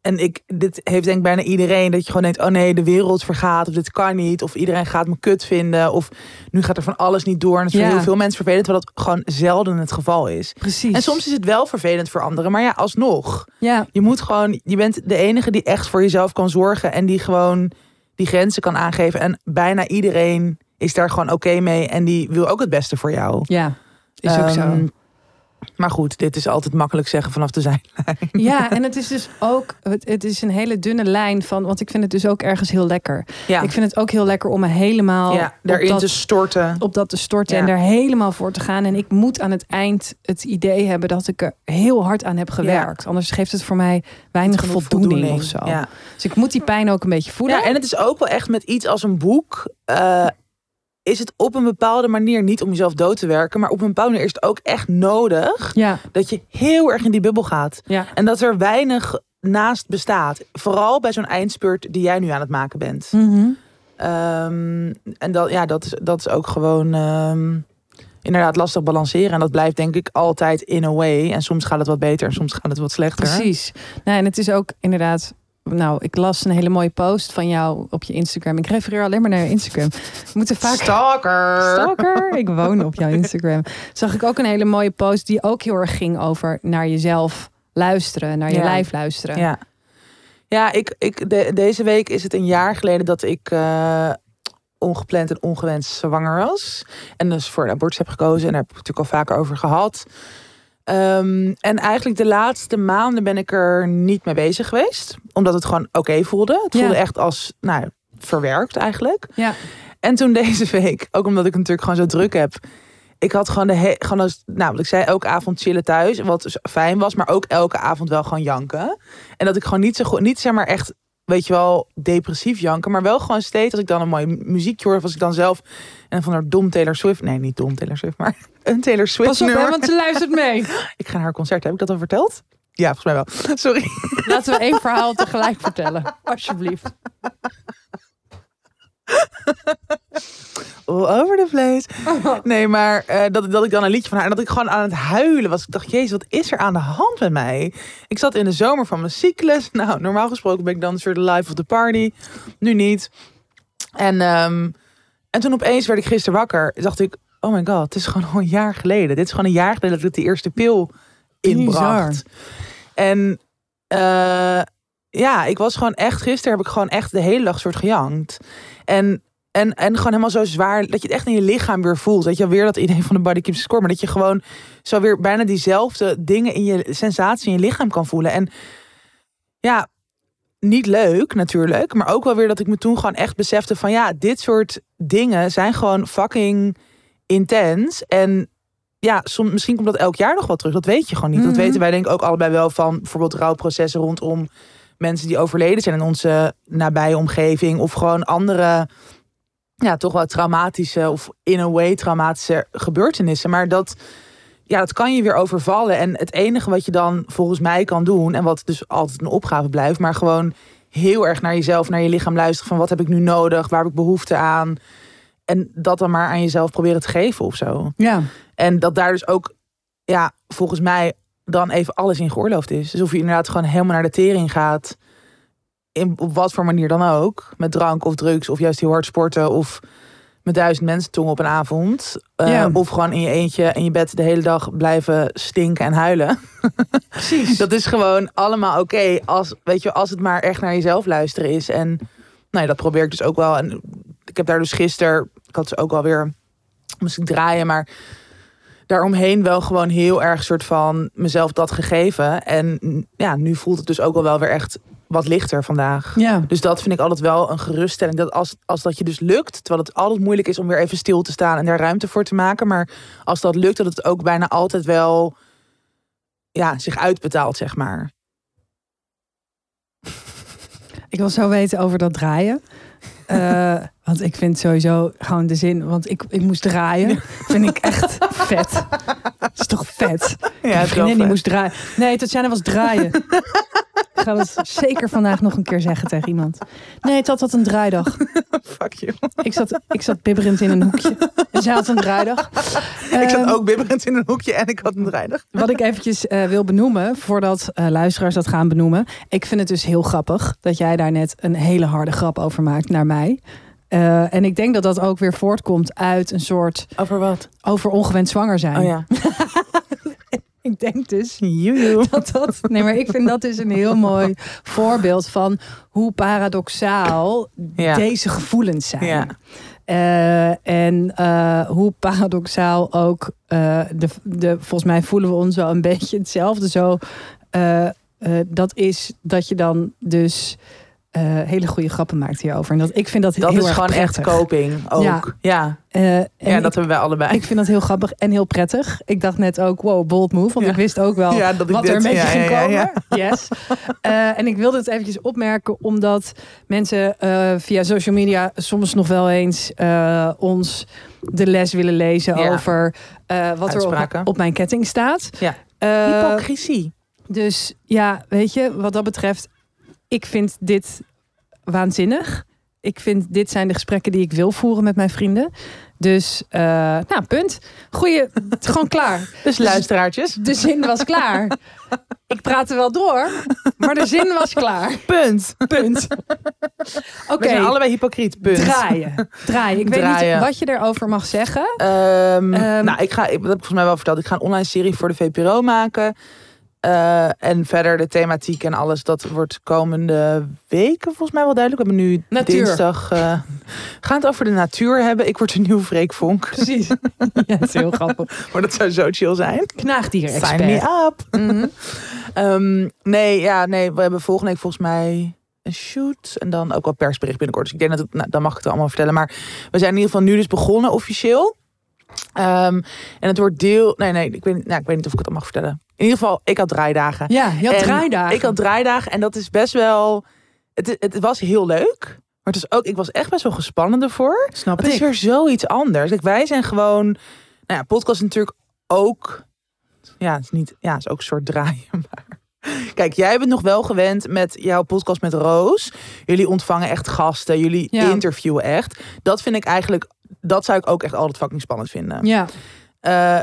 En ik, dit heeft denk ik bijna iedereen. Dat je gewoon denkt, oh nee, de wereld vergaat. Of dit kan niet. Of iedereen gaat me kut vinden. Of nu gaat er van alles niet door. En dat is Ja. voor heel veel mensen vervelend. Terwijl dat gewoon zelden het geval is. Precies. En soms is het wel vervelend voor anderen. Maar ja, alsnog. Ja, Je moet gewoon, je bent de enige die echt voor jezelf kan zorgen. En die gewoon die grenzen kan aangeven. En bijna iedereen is daar gewoon oké mee. En die wil ook het beste voor jou. ja. Is ook zo. Maar goed, dit is altijd makkelijk zeggen vanaf de zijn. Ja, en het is dus ook, het, het is een hele dunne lijn van, want ik vind het dus ook ergens heel lekker. Ja, Ik vind het ook heel lekker om me helemaal ja daarin dat, te storten. op dat te storten Ja. en daar helemaal voor te gaan. En ik moet aan het eind het idee hebben dat ik er heel hard aan heb gewerkt. Anders geeft het voor mij weinig Genoeg voldoening, of zo. Ja. Dus ik moet die pijn ook een beetje voelen. ja, en het is ook wel echt met iets als een boek. eh, is het op een bepaalde manier niet om jezelf dood te werken. Maar op een bepaalde manier is het ook echt nodig. ja, Dat je heel erg in die bubbel gaat. ja. En dat er weinig naast bestaat. Vooral bij zo'n eindspurt die jij nu aan het maken bent. Mhm. Ehm, en dat, ja, dat, is, dat is ook gewoon ehm, inderdaad lastig balanceren. En dat blijft denk ik altijd in a way. En soms gaat het wat beter en soms gaat het wat slechter. Precies. Nou, en het is ook inderdaad. Nou, ik las een hele mooie post van jou op je Instagram. Ik refereer alleen maar naar je Instagram. We moeten vaak Stalker. Stalker. Ik woon op jouw Instagram. Zag ik ook een hele mooie post die ook heel erg ging over naar jezelf luisteren, naar je Ja. lijf luisteren. Ja, ja ik, ik, de- deze week is het een jaar geleden dat ik eh, ongepland en ongewenst zwanger was. En dus voor de abortus heb gekozen. En daar heb ik het natuurlijk al vaker over gehad. Ehm, en eigenlijk de laatste maanden ben ik er niet mee bezig geweest. Omdat het gewoon oké voelde. Het Ja. voelde echt als, nou, verwerkt eigenlijk. Ja. En toen deze week, ook omdat ik het natuurlijk gewoon zo druk heb. Ik had gewoon de he- gewoon als, nou, wat ik zei, elke avond chillen thuis. Wat dus fijn was, maar ook elke avond wel gewoon janken. En dat ik gewoon niet zo goed, niet zeg maar echt, weet je wel, depressief janken. Maar wel gewoon steeds, als ik dan een mooi muziekje hoor, of als ik dan zelf en van haar dom Taylor Swift. Nee, niet dom Taylor Swift, maar een Taylor Swift Pas op, hè, want ze luistert mee. Ik ga naar haar concert. Heb ik dat al verteld? Ja, volgens mij wel. Sorry. Laten we één verhaal tegelijk vertellen. Alsjeblieft. All over the place. Nee, maar eh, dat, dat ik dan een liedje van haar... en dat ik gewoon aan het huilen was. Ik dacht, jezus, wat is er aan de hand met mij? Ik zat in de zomer van mijn cyclus. Nou, normaal gesproken ben ik dan een soort life of the party. Nu niet. En, ehm, en toen opeens werd ik gisteren wakker. Dacht ik, oh my god, het is gewoon al een jaar geleden. Dit is gewoon een jaar geleden dat ik de eerste pil inbracht. En eh, ja, ik was gewoon echt... Gisteren heb ik gewoon echt de hele dag soort gejankt. En en, en gewoon helemaal zo zwaar dat je het echt in je lichaam weer voelt. Dat je weer dat idee van de body keeps score. Maar dat je gewoon zo weer bijna diezelfde dingen in je sensatie in je lichaam kan voelen. En ja, niet leuk natuurlijk. Maar ook wel weer dat ik me toen gewoon echt besefte van ja, dit soort dingen zijn gewoon fucking intens. En ja, soms, misschien komt dat elk jaar nog wel terug. Dat weet je gewoon niet. Dat Mhm. weten wij denk ik ook allebei wel van bijvoorbeeld rouwprocessen rondom mensen die overleden zijn in onze nabije omgeving. Of gewoon andere, ja, toch wel traumatische of in a way traumatische gebeurtenissen. Maar dat, ja, dat kan je weer overvallen. En het enige wat je dan volgens mij kan doen, en wat dus altijd een opgave blijft, maar gewoon heel erg naar jezelf, naar je lichaam luisteren. Van wat heb ik nu nodig? Waar heb ik behoefte aan? En dat dan maar aan jezelf proberen te geven of zo. Ja. En dat daar dus ook, ja, volgens mij dan even alles in geoorloofd is. Dus of je inderdaad gewoon helemaal naar de tering gaat. In, op wat voor manier dan ook. Met drank of drugs of juist heel hard sporten. Of met duizend mensen tong op een avond. Eh. Of gewoon in je eentje in je bed de hele dag blijven stinken en huilen. Precies. Dat is gewoon allemaal oké. als, weet je, als het maar echt naar jezelf luisteren is. En nou ja, dat probeer ik dus ook wel. En ik heb daar dus gisteren, ik had ze ook alweer, ik draaien, maar daaromheen wel gewoon heel erg soort van mezelf dat gegeven. En ja, nu voelt het dus ook al wel weer echt wat lichter vandaag. Ja. Dus dat vind ik altijd wel een geruststelling. Dat als, als dat je dus lukt, terwijl het altijd moeilijk is om weer even stil te staan en daar ruimte voor te maken. Maar als dat lukt, dat het ook bijna altijd wel ja, zich uitbetaalt, zeg maar. Ik wil zo weten over dat draaien. Eh, want ik vind sowieso gewoon de zin. Want ik, ik moest draaien. Vind ik echt vet. Dat is toch vet? Ja, vriendin die moest draaien. Nee, Tatjana was draaien. ik ga het zeker vandaag nog een keer zeggen tegen iemand. Nee, het had had een draaidag. Fuck you. Ik zat, ik zat bibberend in een hoekje. En Zij had een draaidag. ik zat Ehm, ook bibberend in een hoekje en ik had een draaidag. Wat ik eventjes eh, wil benoemen, voordat eh, luisteraars dat gaan benoemen. Ik vind het dus heel grappig dat jij daar net een hele harde grap over maakt naar mij. Eh, en ik denk dat dat ook weer voortkomt uit een soort Over wat? over ongewenst zwanger zijn. Oh ja. Ik denk dus dat dat. Nee, maar ik vind dat dus een heel mooi voorbeeld van hoe paradoxaal Ja. deze gevoelens zijn. Ja. Eh, en eh, hoe paradoxaal ook de, de, volgens mij voelen we ons wel een beetje hetzelfde zo. dat is dat je dan dus eh, hele goede grappen maakt hierover. En dat, ik vind dat, Dat heel is erg gewoon echt coping ook. Ja. Ja, ja. Eh, en dat ik, hebben wij allebei. ik vind dat heel grappig en heel prettig. Ik dacht net ook, wow, bold move. Want Ja. ik wist ook wel Ja, dat ik wat dit- er met ja, je ging ja, ja, komen. ja. Yes. Eh, en ik wilde het eventjes opmerken, omdat mensen eh, via social media soms nog wel eens eh, ons de les willen lezen Ja. over eh, wat er op, op mijn ketting staat. Ja. Eh, Hypocrisie. dus ja, weet je, wat dat betreft, ik vind dit waanzinnig. Ik vind dit zijn de gesprekken die ik wil voeren met mijn vrienden. Dus, eh, nou, punt. Goeie, gewoon klaar. Dus luisteraartjes. De zin was klaar. Ik praatte wel door, maar de zin was klaar. Punt. Punt. Oké, We zijn allebei hypocriet. Punt. draaien. Draaien. Ik weet niet wat je erover mag zeggen. Ehm, Ehm, nou, ik ga, ik, dat heb ik volgens mij wel verteld. Ik ga een online serie voor de VPRO maken. Eh, en verder de thematiek en alles, dat wordt komende weken volgens mij wel duidelijk. We hebben nu Natuur. dinsdag. we gaan het over de natuur hebben. Ik word een nieuw Freek Vonk. Precies. Ja, dat is heel grappig. Maar dat zou zo chill zijn. Knaagdier-expert. Sign me up. Mhm. Ehm, nee, ja, nee, we hebben volgende week volgens mij een shoot. En dan ook wel persbericht binnenkort. Dus ik denk dat het, nou, dan mag ik het allemaal vertellen. Maar we zijn in ieder geval nu dus begonnen officieel. Ehm, en het wordt deel. Nee, nee, ik weet, niet- nou, ik weet niet of ik het al mag vertellen. In ieder geval, ik had draaidagen. Ja, je had En draaidagen. Ik had draaidagen en dat is best wel. Het, het was heel leuk. Maar het is ook, ik was echt best wel gespannen ervoor. Snap Het is ik. weer zoiets anders. Kijk, wij zijn gewoon. Nou ja, podcast is natuurlijk ook. Ja, het is niet. Ja, het is ook een soort draaien. Maar. Kijk, jij bent nog wel gewend met jouw podcast met Roos. Jullie ontvangen echt gasten. Jullie Ja. interviewen echt. Dat vind ik eigenlijk. Dat zou ik ook echt altijd fucking spannend vinden. Ja, Eh,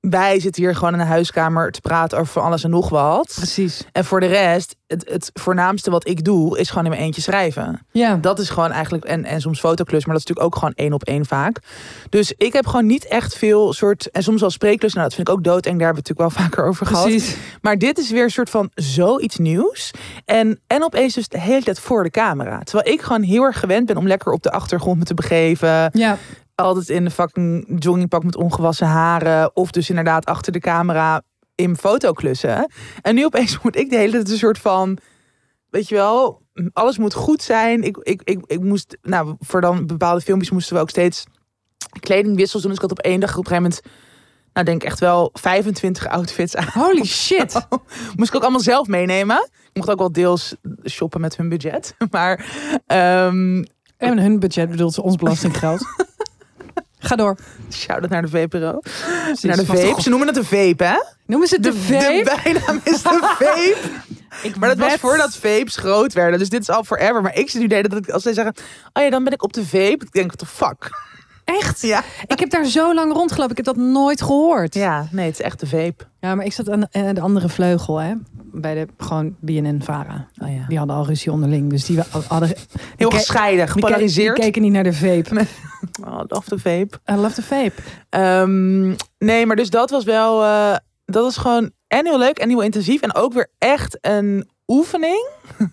wij zitten hier gewoon in de huiskamer te praten over van alles en nog wat. precies. En voor de rest, het, het voornaamste wat ik doe, is gewoon in mijn eentje schrijven. Ja. Dat is gewoon eigenlijk, en, en soms fotoclus, maar dat is natuurlijk ook gewoon één op één vaak. Dus ik heb gewoon niet echt veel soort, en soms wel spreeklus, nou dat vind ik ook doodeng, daar hebben we het natuurlijk wel vaker over gehad. Precies. Maar dit is weer een soort van zoiets nieuws. En, en opeens dus de hele tijd voor de camera. Terwijl ik gewoon heel erg gewend ben om lekker op de achtergrond me te begeven. Ja, Altijd in de fucking joggingpak met ongewassen haren. Of dus inderdaad achter de camera in fotoklussen. En nu opeens moet ik de hele tijd een soort van... Weet je wel, alles moet goed zijn. Ik, ik, ik, ik moest, nou, voor dan bepaalde filmpjes moesten we ook steeds kledingwissels doen. Dus ik had op één dag op een gegeven moment, nou denk ik echt wel 25 outfits aan. holy shit. Moest ik ook allemaal zelf meenemen. Ik mocht ook wel deels shoppen met hun budget. Maar ehm En hun budget bedoelt ze ons belastinggeld. Ga door. shout-out naar de VPRO. Precies. Naar de vape. Ze noemen het een vape, hè? Noemen ze het de, De vape? bijnaam is de vape. Ik Maar dat was voordat vapes groot werden. Dus dit is al forever. Maar ik zit nu de tijd dat ik, als zij zeggen... Oh ja, dan ben ik op de vape. Ik denk, what the fuck? Echt? Ja. Ik heb daar zo lang rondgelopen. Ik heb dat nooit gehoord. Ja, nee, het is echt de vape. Ja, maar ik zat aan de andere vleugel, hè. Bij de gewoon BNN-Vara. Oh ja. Die hadden al ruzie onderling. Dus die hadden... Heel ke- gescheiden, Die, ke- die gepolariseerd. keken niet naar de vape. Oh, love de vape. I love the vape. Ehm, nee, maar dus dat was wel... eh, dat was gewoon en heel leuk en heel intensief. En ook weer echt een oefening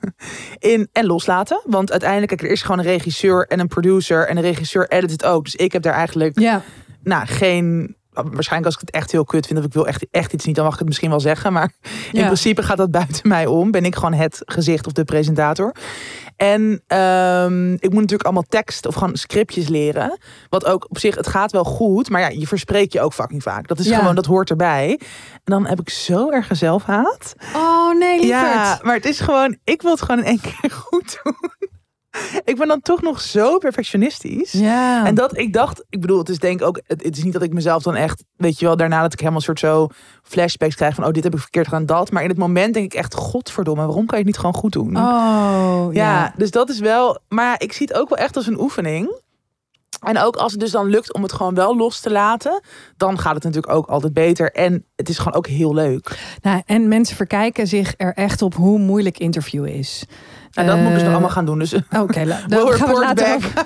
in en loslaten. Want uiteindelijk, kijk, er is gewoon een regisseur en een producer. En de regisseur edit het ook. Dus ik heb daar eigenlijk Ja, nou, geen. Waarschijnlijk als ik het echt heel kut vind of ik wil echt, echt iets niet, dan mag ik het misschien wel zeggen. Maar in principe gaat dat buiten mij om. Ben ik gewoon het gezicht of de presentator. En ehm, ik moet natuurlijk allemaal tekst of gewoon scriptjes leren. Wat ook op zich, het gaat wel goed. Maar ja, je verspreek je ook fucking vaak. Dat is Ja. gewoon, dat hoort erbij. En dan heb ik zo erg zelfhaat. Oh nee, lieverd. Ja, maar het is gewoon, ik wil het gewoon in één keer goed doen. Ik ben dan toch nog zo perfectionistisch. Ja. En dat ik dacht, ik bedoel, het is denk ik ook, het, het is niet dat ik mezelf dan echt, weet je wel, daarna dat ik helemaal een soort zo flashbacks krijg van, oh, dit heb ik verkeerd gedaan, dat. Maar in het moment denk ik echt, godverdomme, waarom kan je het niet gewoon goed doen? Oh, ja, ja. dus dat is wel, maar ik zie het ook wel echt als een oefening. En ook als het dus dan lukt om het gewoon wel los te laten, dan gaat het natuurlijk ook altijd beter. En het is gewoon ook heel leuk. Nou, en mensen verkijken zich er echt op hoe moeilijk interviewen is. En dat moet ik dus nog Eh, allemaal gaan doen. Dus Oké, We'll dan gaan we later back. over-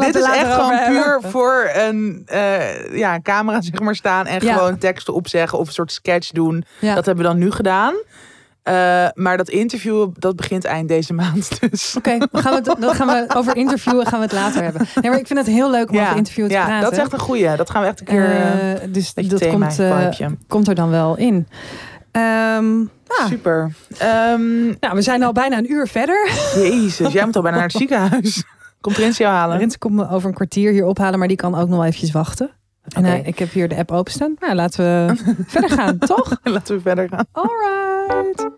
dit is echt gewoon hebben. puur voor een eh, ja, camera zeg maar staan en Ja. gewoon teksten opzeggen of een soort sketch doen. Ja. Dat hebben we dan nu gedaan. Eh, maar dat interview, dat begint eind deze maand. Dus Oké, dan gaan we het, dan gaan we over interviewen gaan we het later hebben. Nee, maar ik vind het heel leuk om over interviewen te ja, praten. dat is echt een goeie. Dat gaan we echt een keer... dus dat komt, komt er dan wel in. Ehm, ja. Super. Ehm, Nou, we zijn al bijna een uur verder. jezus, jij moet al bijna naar het ziekenhuis. Komt Rins jou halen? Rens komt me over een kwartier hier ophalen, maar die kan ook nog wel eventjes wachten. En Oké. ik heb hier de app openstaan. Nou, laten we verder gaan, toch? Laten we verder gaan. Alright.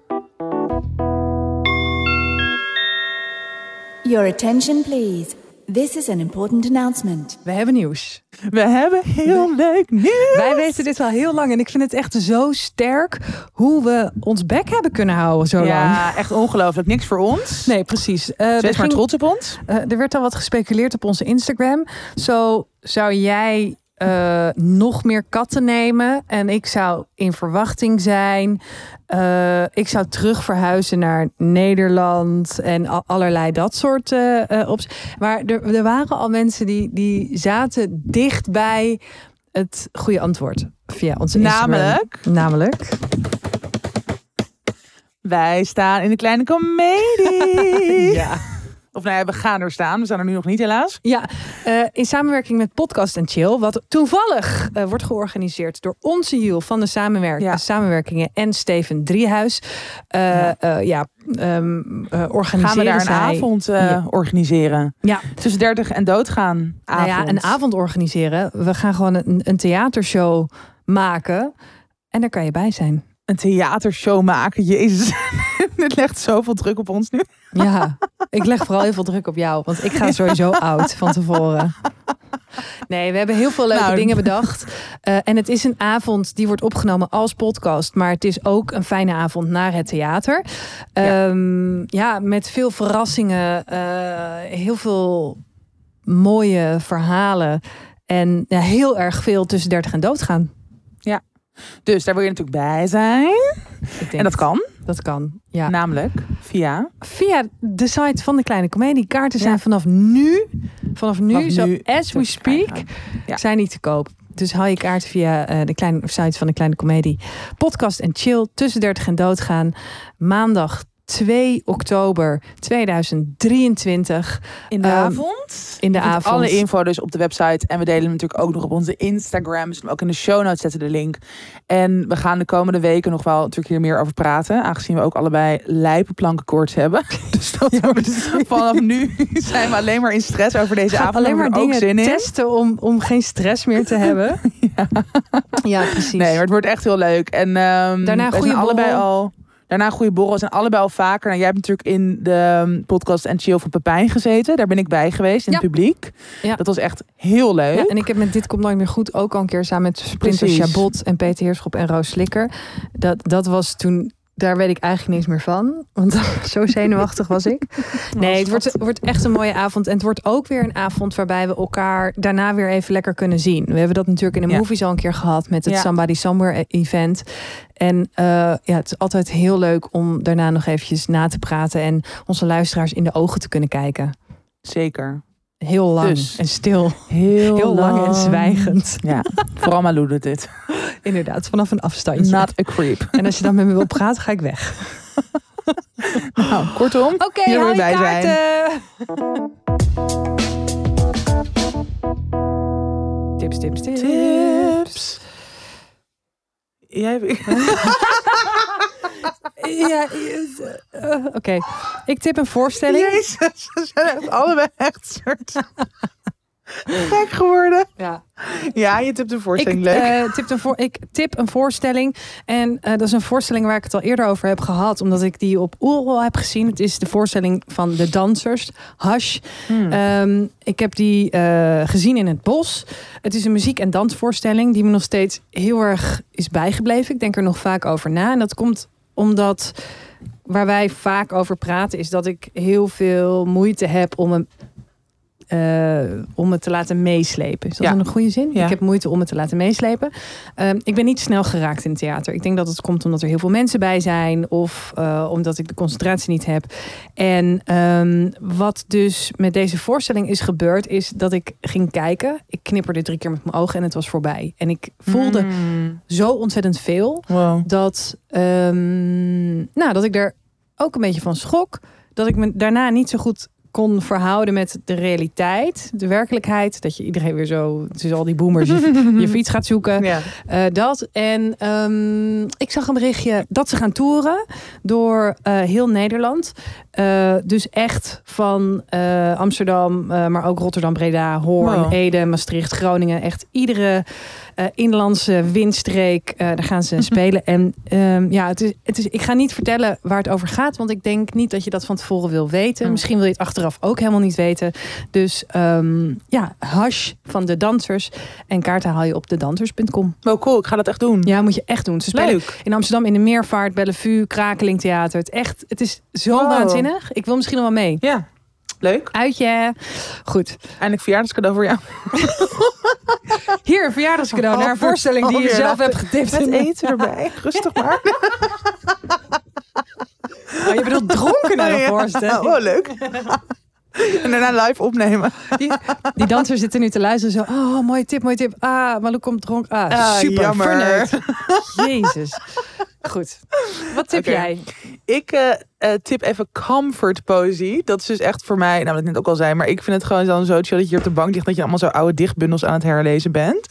Your attention, please. This is an important announcement. We hebben nieuws. We hebben heel leuk nieuws. Wij weten dit al heel lang en ik vind het echt zo sterk hoe we ons bek hebben kunnen houden zo lang. Ja, echt ongelooflijk. Niks voor ons. Nee, precies. Eh, er Wees maar ging- trots op ons. Eh, er werd al wat gespeculeerd op onze Instagram. Zo zou jij eh, nog meer katten nemen. En ik zou in verwachting zijn. Eh, ik zou terug verhuizen naar Nederland. En al- allerlei dat soort eh, ops. Maar er, er waren al mensen die, die zaten dichtbij het goede antwoord. Via onze Instagram. Namelijk, Namelijk. wij staan in de kleine komedie. Ja. Of nou ja, we gaan er staan. We staan er nu nog niet helaas. Ja, eh, in samenwerking met Podcast en Chill, wat toevallig eh, wordt georganiseerd door onze Jules van de samenwerk Ja. samenwerkingen en Steven Driehuis. Eh, Ja. ehm, eh, organiseren Gaan we daar een zij- avond Ja. organiseren. Ja. Tussen 30 en doodgaan. Nou ja, een avond organiseren. We gaan gewoon een, een theatershow maken en daar kan je bij zijn. Een theatershow maken. Jezus. Dit legt zoveel druk op ons nu. Ja, ik leg vooral heel veel druk op jou, want ik ga sowieso oud van tevoren. Nee, we hebben heel veel leuke Nou. dingen bedacht. Eh, en het is een avond die wordt opgenomen als podcast, maar het is ook een fijne avond naar het theater. Ja. Ja, ja met veel verrassingen, eh, heel veel mooie verhalen en ja, heel erg veel tussen 30 en doodgaan. Dus daar wil je natuurlijk bij zijn. Ik denk, En dat kan. Dat kan. Ja. Namelijk via... Via de site van de Kleine Comedie. Kaarten zijn Ja. vanaf nu, vanaf nu, Vanaf zo nu as we speak. Ja. zijn die te koop. Dus haal je kaarten via eh, de kleine site van de Kleine Comedie. Podcast en chill, tussen 30 en doodgaan. Maandag 2 oktober 2023. In de Ehm, avond. in de Je avond. Alle info dus op de website. En we delen hem natuurlijk ook nog op onze Instagram. Dus ook in de show notes zetten de link. En we gaan de komende weken nog wel natuurlijk hier meer over praten. Aangezien we ook allebei lijpenplankenkoorts hebben. Dus dat we- vanaf nu zijn we alleen maar in stress over deze Gaan avond. alleen maar dingen zin in. testen om, om geen stress meer te hebben. ja. precies. Nee, maar het wordt echt heel leuk. En ehm Daarna goede allebei al. Daarna een goede borrel. We zijn allebei al vaker. Nou, jij hebt natuurlijk in de um, podcast en chill van Pepijn gezeten. Daar ben ik bij geweest in Ja. het publiek. Ja. Dat was echt heel leuk. Ja, en ik heb met Dit Komt Nooit Meer Goed ook al een keer samen met Splinter Precies. Chabot en Peter Heerschop en Roos Slikker. Dat, dat was toen, daar weet ik eigenlijk niks meer van. Want zo zenuwachtig was ik. Nee, het wordt, het wordt echt een mooie avond. En het wordt ook weer een avond waarbij we elkaar daarna weer even lekker kunnen zien. We hebben dat natuurlijk in de Ja. movies al een keer gehad met het Ja. Somebody Somewhere event. En eh, ja, het is altijd heel leuk om daarna nog eventjes na te praten en onze luisteraars in de ogen te kunnen kijken. Zeker. Heel lang Dus. en stil. Heel, Heel lang en zwijgend. Ja, vooral Malou doet dit. Inderdaad, vanaf een afstandje. Not a creep. En als je dan met me wil praten, ga ik weg. Nou, kortom. Oké, Hier je je bij kaarten. Tips, tips, tips. Tips. Jij Ja, eh, oké. Ik tip een voorstelling. Jezus, ze zijn echt allebei echt soort gek geworden. Ja. Ja, je de Ik, voorstelling leuk. eh, tip een voor, ik tip een voorstelling. En eh, dat is een voorstelling waar ik het al eerder over heb gehad. Omdat ik die op Oerol heb gezien. Het is de voorstelling van de dansers. Hush. Hmm. Ehm, ik heb die eh, gezien in het bos. Het is een muziek- en dansvoorstelling die me nog steeds heel erg is bijgebleven. Ik denk er nog vaak over na. En dat komt omdat waar wij vaak over praten, is dat ik heel veel moeite heb om een eh, om me te laten meeslepen. Is dat Ja. een goede zin? Ja. Ik heb moeite om me te laten meeslepen. Ehm, ik ben niet snel geraakt in het theater. Ik denk dat het komt omdat er heel veel mensen bij zijn. Of eh, omdat ik de concentratie niet heb. En ehm, wat dus met deze voorstelling is gebeurd, is dat ik ging kijken. Ik knipperde drie keer met mijn ogen en het was voorbij. En ik voelde Mm. zo ontzettend veel Wow. dat, ehm, nou, dat ik er ook een beetje van schrok. Dat ik me daarna niet zo goed kon verhouden met de realiteit, de werkelijkheid. Dat je iedereen weer zo, het is al die boomers, je, je fiets gaat zoeken. Ja. Eh, dat. En ehm, ik zag een berichtje dat ze gaan toeren door eh, heel Nederland. Eh, dus echt van Amsterdam, maar ook Rotterdam, Breda, Hoorn, Wow. Ede, Maastricht, Groningen. Echt iedere eh, inlandse windstreek, eh, daar gaan ze spelen. En ehm, ja, het is, het is, ik ga niet vertellen waar het over gaat, want ik denk niet dat je dat van tevoren wil weten. Mm. Misschien wil je het achteraf ook helemaal niet weten. Dus ehm, ja, hash van de dansers. En kaarten haal je op dedansers.com. Wow, cool. Ik ga dat echt doen. Ja, moet je echt doen. Ze spelen Leuk. in Amsterdam in de Meervaart, Bellevue, Krakeling Theater. Het, echt, het is zo Wow. waanzinnig. Ik wil misschien nog wel mee. Ja. Leuk. Uitje. Goed. Eindelijk verjaardagscadeau voor jou. Hier, een verjaardagscadeau naar een voorstelling die je zelf hebt getipt. Met eten erbij. Rustig maar. Oh, je bedoelt dronken naar een voorstelling. Oh, leuk. En daarna live opnemen. Die, die dansers zitten nu te luisteren. Zo, oh, mooie tip, mooie tip. Ah, Malou komt dronken. Ah, Ah, super. jammer. Jezus. Goed. Wat tip jij? Ik eh, eh, tip even comfort poëzie. Dat is dus echt voor mij, nou dat net ook al zei, maar ik vind het gewoon dan zo chill dat je hier op de bank ligt, dat je allemaal zo oude dichtbundels aan het herlezen bent.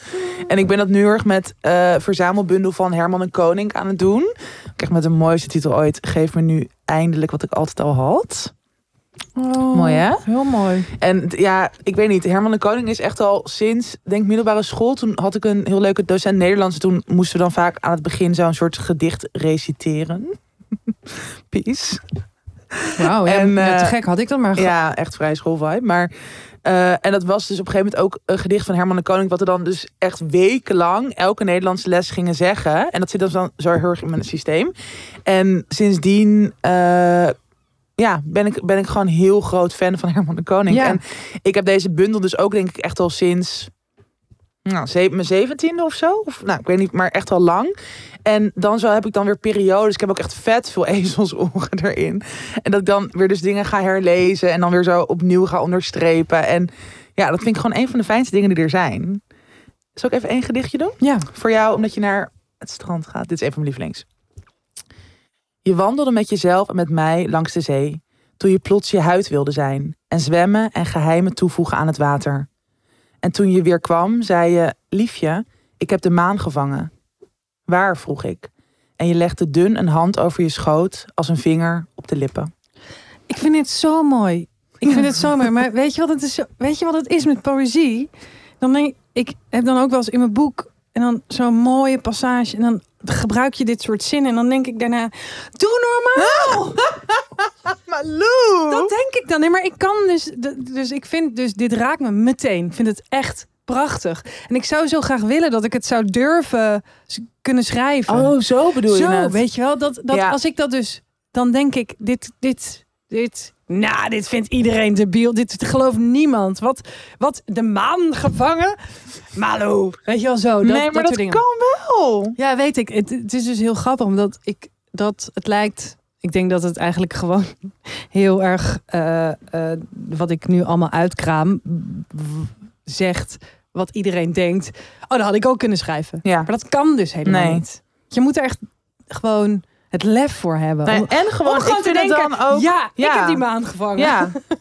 En ik ben dat nu erg met eh verzamelbundel van Herman en Koning aan het doen. Kijk, met de mooiste titel ooit. Geef me nu eindelijk wat ik altijd al had. Oh, Mooi, hè? Heel mooi. En ja, ik weet niet. Herman de Koning is echt al sinds, denk middelbare school. Toen had ik een heel leuke docent Nederlands. Toen moesten we dan vaak aan het begin zo'n soort gedicht reciteren. Peace. Wauw, ja, En, te eh, gek had ik dat maar. Ja, echt vrij schoolvibe. Maar, eh, en dat was dus op een gegeven moment ook een gedicht van Herman de Koning. Wat er dan dus echt wekenlang elke Nederlandse les gingen zeggen. En dat zit dan zo heel erg in mijn systeem. En sindsdien... eh, ja, ben ik, ben ik gewoon heel groot fan van Herman de Koning. Ja. En ik heb deze bundel dus ook denk ik echt al sinds nou, mijn zeventiende of zo. Of, nou, ik weet niet, maar echt al lang. En dan zo heb ik dan weer periodes. Ik heb ook echt vet veel ezelsoren erin. En dat ik dan weer dus dingen ga herlezen. En dan weer zo opnieuw ga onderstrepen. En ja, dat vind ik gewoon een van de fijnste dingen die er zijn. Zal ik even één gedichtje doen? Ja. Voor jou, omdat je naar het strand gaat. Dit is een van mijn lievelings. Je wandelde met jezelf en met mij langs de zee. Toen je plots je huid wilde zijn. En zwemmen en geheimen toevoegen aan het water. En toen je weer kwam, zei je: Liefje, ik heb de maan gevangen. Waar? vroeg ik. En je legde dun een hand over je schoot als een vinger op de lippen. Ik vind het zo mooi. Ik vind het zo mooi. Maar weet je wat het is, weet je wat het is met poëzie? Dan denk ik, ik heb dan ook wel eens in mijn boek en dan zo'n mooie passage en dan gebruik je dit soort zinnen en dan denk ik daarna, doe normaal. Malou! Dat denk ik dan. Nee, maar ik kan dus, dus ik vind dus dit raakt me meteen. Ik vind het echt prachtig. En ik zou zo graag willen dat ik het zou durven kunnen schrijven. Oh, zo bedoel je Zo, het. weet je wel? Dat, dat Ja. als ik dat dus, dan denk ik, dit, dit, dit. Nou, dit vindt iedereen debiel. Dit gelooft niemand. Wat, wat de maan gevangen? Malo. Weet je wel zo? Dat, nee, maar dat kan wel. Ja, weet ik. Het, het is dus heel grappig, omdat ik dat het lijkt. Ik denk dat het eigenlijk gewoon heel erg eh, eh, wat ik nu allemaal uitkraam zegt wat iedereen denkt. Oh, dat had ik ook kunnen schrijven. Ja. Maar dat kan dus helemaal Nee. niet. Je moet er echt gewoon het lef voor hebben. Nee, om, en gewoon, om gewoon ik te denken, dan ook... ja, ik ja. heb die maan gevangen. Ja.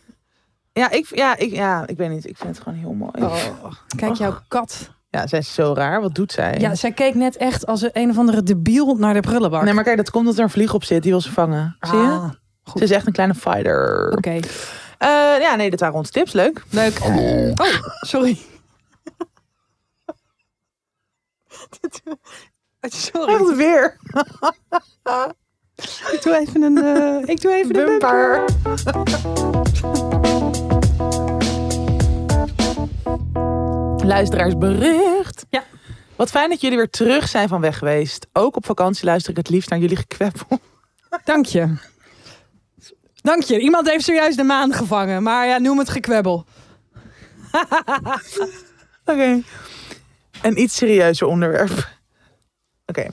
Ja ik, ja, ik, ja, ik weet niet. Ik vind het gewoon heel mooi. Oh, kijk, jouw kat. Ja, zij is zo raar. Wat doet zij? Ja, zij keek net echt als een, een of andere debiel naar de prullenbak. Nee, maar kijk, dat komt omdat er een vlieg op zit. Die wil ze vangen. Zie je? Ah, Ze is echt een kleine fighter. Oké, Eh, ja, nee, dit waren onze tips. Leuk. leuk. Oh, sorry. Sorry. Echt weer. Ik doe even een, eh, ik doe even een bumper. Bumper. Luisteraarsbericht. Ja. Wat fijn dat jullie weer terug zijn van weg geweest. Ook op vakantie luister ik het liefst naar jullie gekwebbel. Dank je. Dank je. Iemand heeft zojuist de maan gevangen. Maar ja, noem het gekwebbel. Oké. Een iets serieuzer onderwerp. Oké.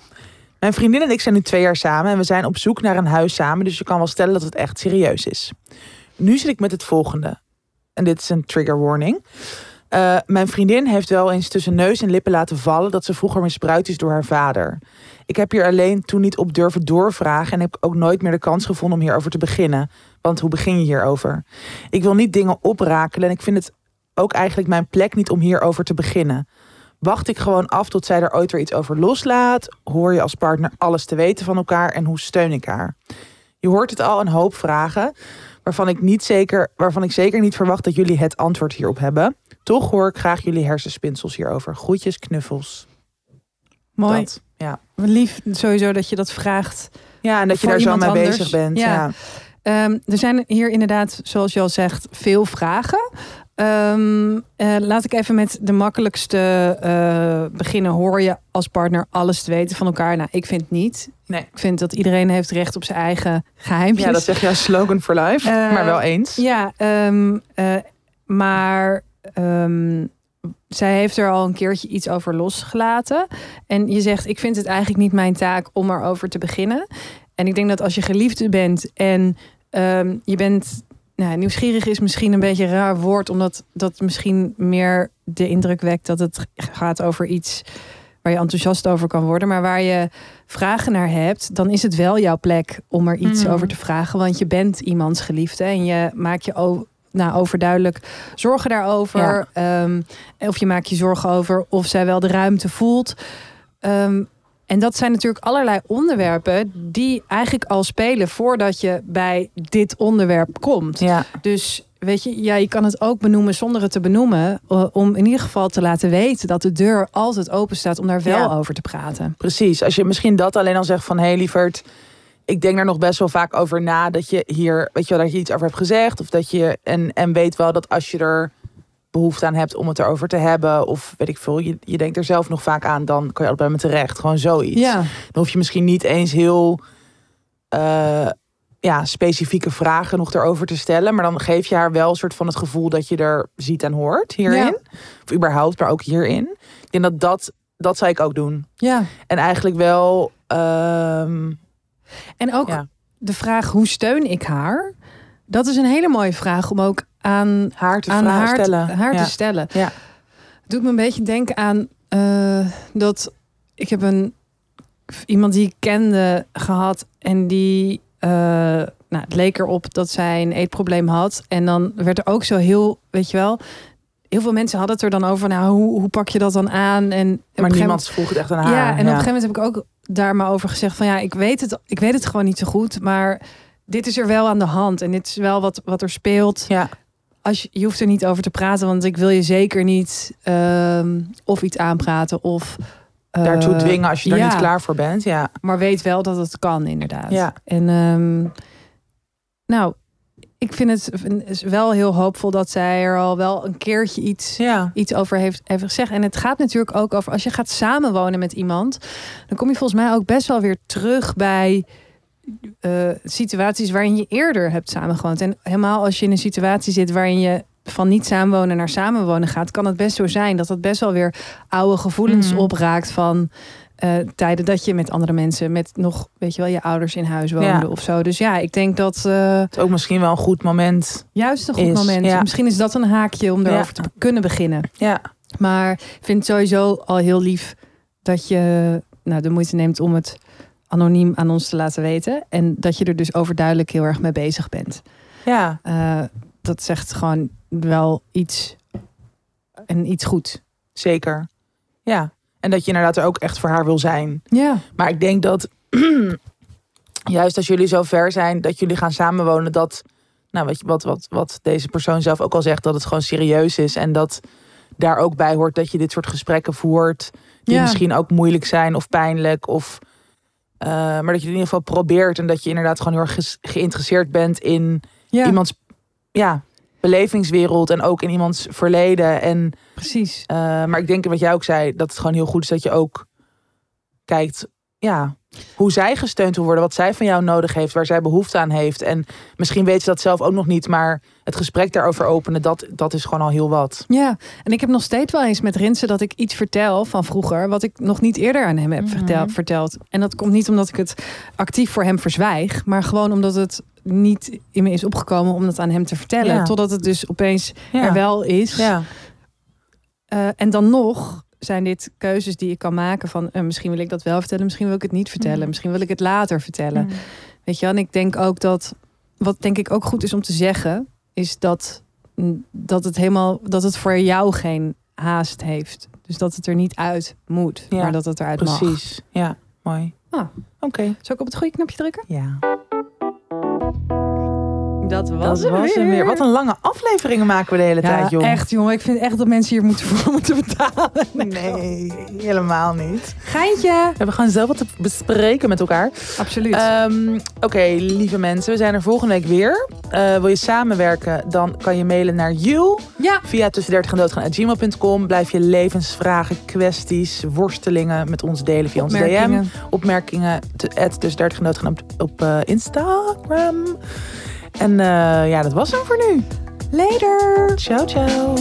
Mijn vriendin en ik zijn nu twee jaar samen en we zijn op zoek naar een huis samen, dus je kan wel stellen dat het echt serieus is. Nu zit ik met het volgende. En dit is een trigger warning. Uh, mijn vriendin heeft wel eens tussen neus en lippen laten vallen dat ze vroeger misbruikt is door haar vader. Ik heb hier alleen toen niet op durven doorvragen en heb ook nooit meer de kans gevonden om hierover te beginnen. Want hoe begin je hierover? Ik wil niet dingen oprakelen en ik vind het ook eigenlijk mijn plek niet om hierover te beginnen. Wacht ik gewoon af tot zij er ooit weer iets over loslaat? Hoor je als partner alles te weten van elkaar en hoe steun ik haar? Je hoort het al een hoop vragen waarvan ik, niet zeker, waarvan ik zeker niet verwacht dat jullie het antwoord hierop hebben. Toch hoor ik graag jullie hersenspinsels hierover. Groetjes, knuffels. Mooi. Dat, ja. Lief sowieso dat je dat vraagt. Ja, en dat je daar zo mee bezig bent. Ja. Um, er zijn hier inderdaad, zoals je al zegt, veel vragen. Um, uh, laat ik even met de makkelijkste uh, beginnen. Hoor je als partner alles te weten van elkaar? Nou, ik vind niet. Nee. Ik vind dat iedereen heeft recht op zijn eigen geheimpjes. Ja, dat zeg je als slogan for life, uh, maar wel eens. Ja, um, maar um, zij heeft er al een keertje iets over losgelaten. En je zegt, ik vind het eigenlijk niet mijn taak om erover te beginnen. En ik denk dat als je geliefde bent en je bent nou, nieuwsgierig is misschien een beetje een raar woord, omdat dat misschien meer de indruk wekt dat het gaat over iets waar je enthousiast over kan worden, maar waar je vragen naar hebt, dan is het wel jouw plek om er iets mm. over te vragen, want je bent iemands geliefde en je maakt je nou, overduidelijk zorgen daarover. Ja. Um, of je maakt je zorgen over of zij wel de ruimte voelt. Um, en dat zijn natuurlijk allerlei onderwerpen die eigenlijk al spelen voordat je bij dit onderwerp komt. Ja. Dus weet je, ja, je kan het ook benoemen zonder het te benoemen. Om in ieder geval te laten weten dat de deur altijd open staat om daar wel over te praten. Precies. Als je misschien dat alleen al zegt van hé hey, lieverd, ik denk er nog best wel vaak over na dat je hier, weet je wel, dat je iets over hebt gezegd. Of dat je en, en weet wel dat als je er behoefte aan hebt om het erover te hebben. Of weet ik veel, je, je denkt er zelf nog vaak aan, dan kan je altijd bij me terecht. Gewoon zoiets. Ja. Dan hoef je misschien niet eens heel uh, ja, specifieke vragen nog erover te stellen. Maar dan geef je haar wel een soort van het gevoel dat je er ziet en hoort hierin. Ja. Of überhaupt, maar ook hierin. Ik denk dat dat, dat zou ik ook doen. Ja. En eigenlijk wel. Um, en ook ja. de vraag hoe steun ik haar? Dat is een hele mooie vraag om ook aan haar te, aan haar, stellen. haar ja. te stellen. Ja. Doet me een beetje denken aan uh, dat ik heb een iemand die ik kende gehad en die uh, nou, het leek erop dat zij een eetprobleem had en dan werd er ook zo heel, weet je wel, heel veel mensen hadden het er dan over. Nou, hoe, hoe pak je dat dan aan? En maar niemand vroeg het echt aan haar. Ja, en op een gegeven moment heb ik ook daar maar over gezegd van ja, ik weet het, ik weet het gewoon niet zo goed, maar dit is er wel aan de hand en dit is wel wat, wat er speelt. Ja als je, je hoeft er niet over te praten, want ik wil je zeker niet uh, of iets aanpraten of daartoe dwingen als je er ja, niet klaar voor bent. Ja. Maar weet wel dat het kan, inderdaad. Ja. En um, nou, ik vind het wel heel hoopvol dat zij er al wel een keertje iets, ja. iets over heeft, heeft gezegd. En het gaat natuurlijk ook over als je gaat samenwonen met iemand, dan kom je volgens mij ook best wel weer terug bij uh, situaties waarin je eerder hebt samengewoond. En helemaal als je in een situatie zit waarin je van niet samenwonen naar samenwonen gaat, kan het best zo zijn dat dat best wel weer oude gevoelens mm. opraakt van uh, tijden dat je met andere mensen, met nog, weet je wel, je ouders in huis woonde ja. of zo. Dus ja, ik denk dat. Uh, het ook misschien wel een goed moment. Juist een goed is. moment. Ja. Misschien is dat een haakje om erover te kunnen beginnen. Ja. Maar ik vind het sowieso al heel lief dat je nou, de moeite neemt om het anoniem aan ons te laten weten. En dat je er dus overduidelijk heel erg mee bezig bent. Ja. Uh, dat zegt gewoon wel iets en iets goed. Zeker. Ja. En dat je inderdaad er ook echt voor haar wil zijn. Ja. Maar ik denk dat juist als jullie zo ver zijn dat jullie gaan samenwonen, dat nou wat, wat, wat, wat deze persoon zelf ook al zegt, dat het gewoon serieus is. En dat daar ook bij hoort dat je dit soort gesprekken voert. Die ja. misschien ook moeilijk zijn of pijnlijk. Of uh, maar dat je in ieder geval probeert en dat je inderdaad gewoon heel erg geïnteresseerd bent in ja. iemands ja, belevingswereld en ook in iemands verleden. En, Precies. Uh, maar ik denk wat jij ook zei, dat het gewoon heel goed is dat je ook kijkt, ja, hoe zij gesteund wil worden, wat zij van jou nodig heeft, waar zij behoefte aan heeft. En misschien weet ze dat zelf ook nog niet, maar het gesprek daarover openen, dat, dat is gewoon al heel wat. Ja, en ik heb nog steeds wel eens met Rinsen dat ik iets vertel van vroeger, wat ik nog niet eerder aan hem heb Mhm. vertel- verteld. En dat komt niet omdat ik het actief voor hem verzwijg, maar gewoon omdat het niet in me is opgekomen om dat aan hem te vertellen. Ja. Totdat het dus opeens Ja. er wel is. Ja. Eh, en dan nog zijn dit keuzes die ik kan maken van eh, misschien wil ik dat wel vertellen, misschien wil ik het niet vertellen, Mm. misschien wil ik het later vertellen. Weet je, en ik denk ook dat wat denk ik ook goed is om te zeggen, is dat, mm, dat het helemaal dat het voor jou geen haast heeft. Dus dat het er niet uit moet, Ja, maar dat het eruit mag. Precies. Ja, mooi. Ah. Oké. Zal ik op het goede knopje drukken? Ja. Dat was, Dat hem was hem weer. Wat een lange afleveringen maken we de hele ja, tijd, joh. echt jongen. Ik vind echt dat mensen hier moeten voor moeten betalen. Nee, helemaal niet. Geintje. We hebben gewoon zelf wat te bespreken met elkaar. Absoluut. Ehm, Oké, lieve mensen, we zijn er volgende week weer. Eh, wil je samenwerken, dan kan je mailen naar you ja. via tussen 30 en. Blijf je levensvragen, kwesties, worstelingen met ons delen via ons DM. Opmerkingen. Tussen 30 en doodgaan op, op eh, Instagram. En eh, ja, dat was hem voor nu. Later. Ciao, ciao.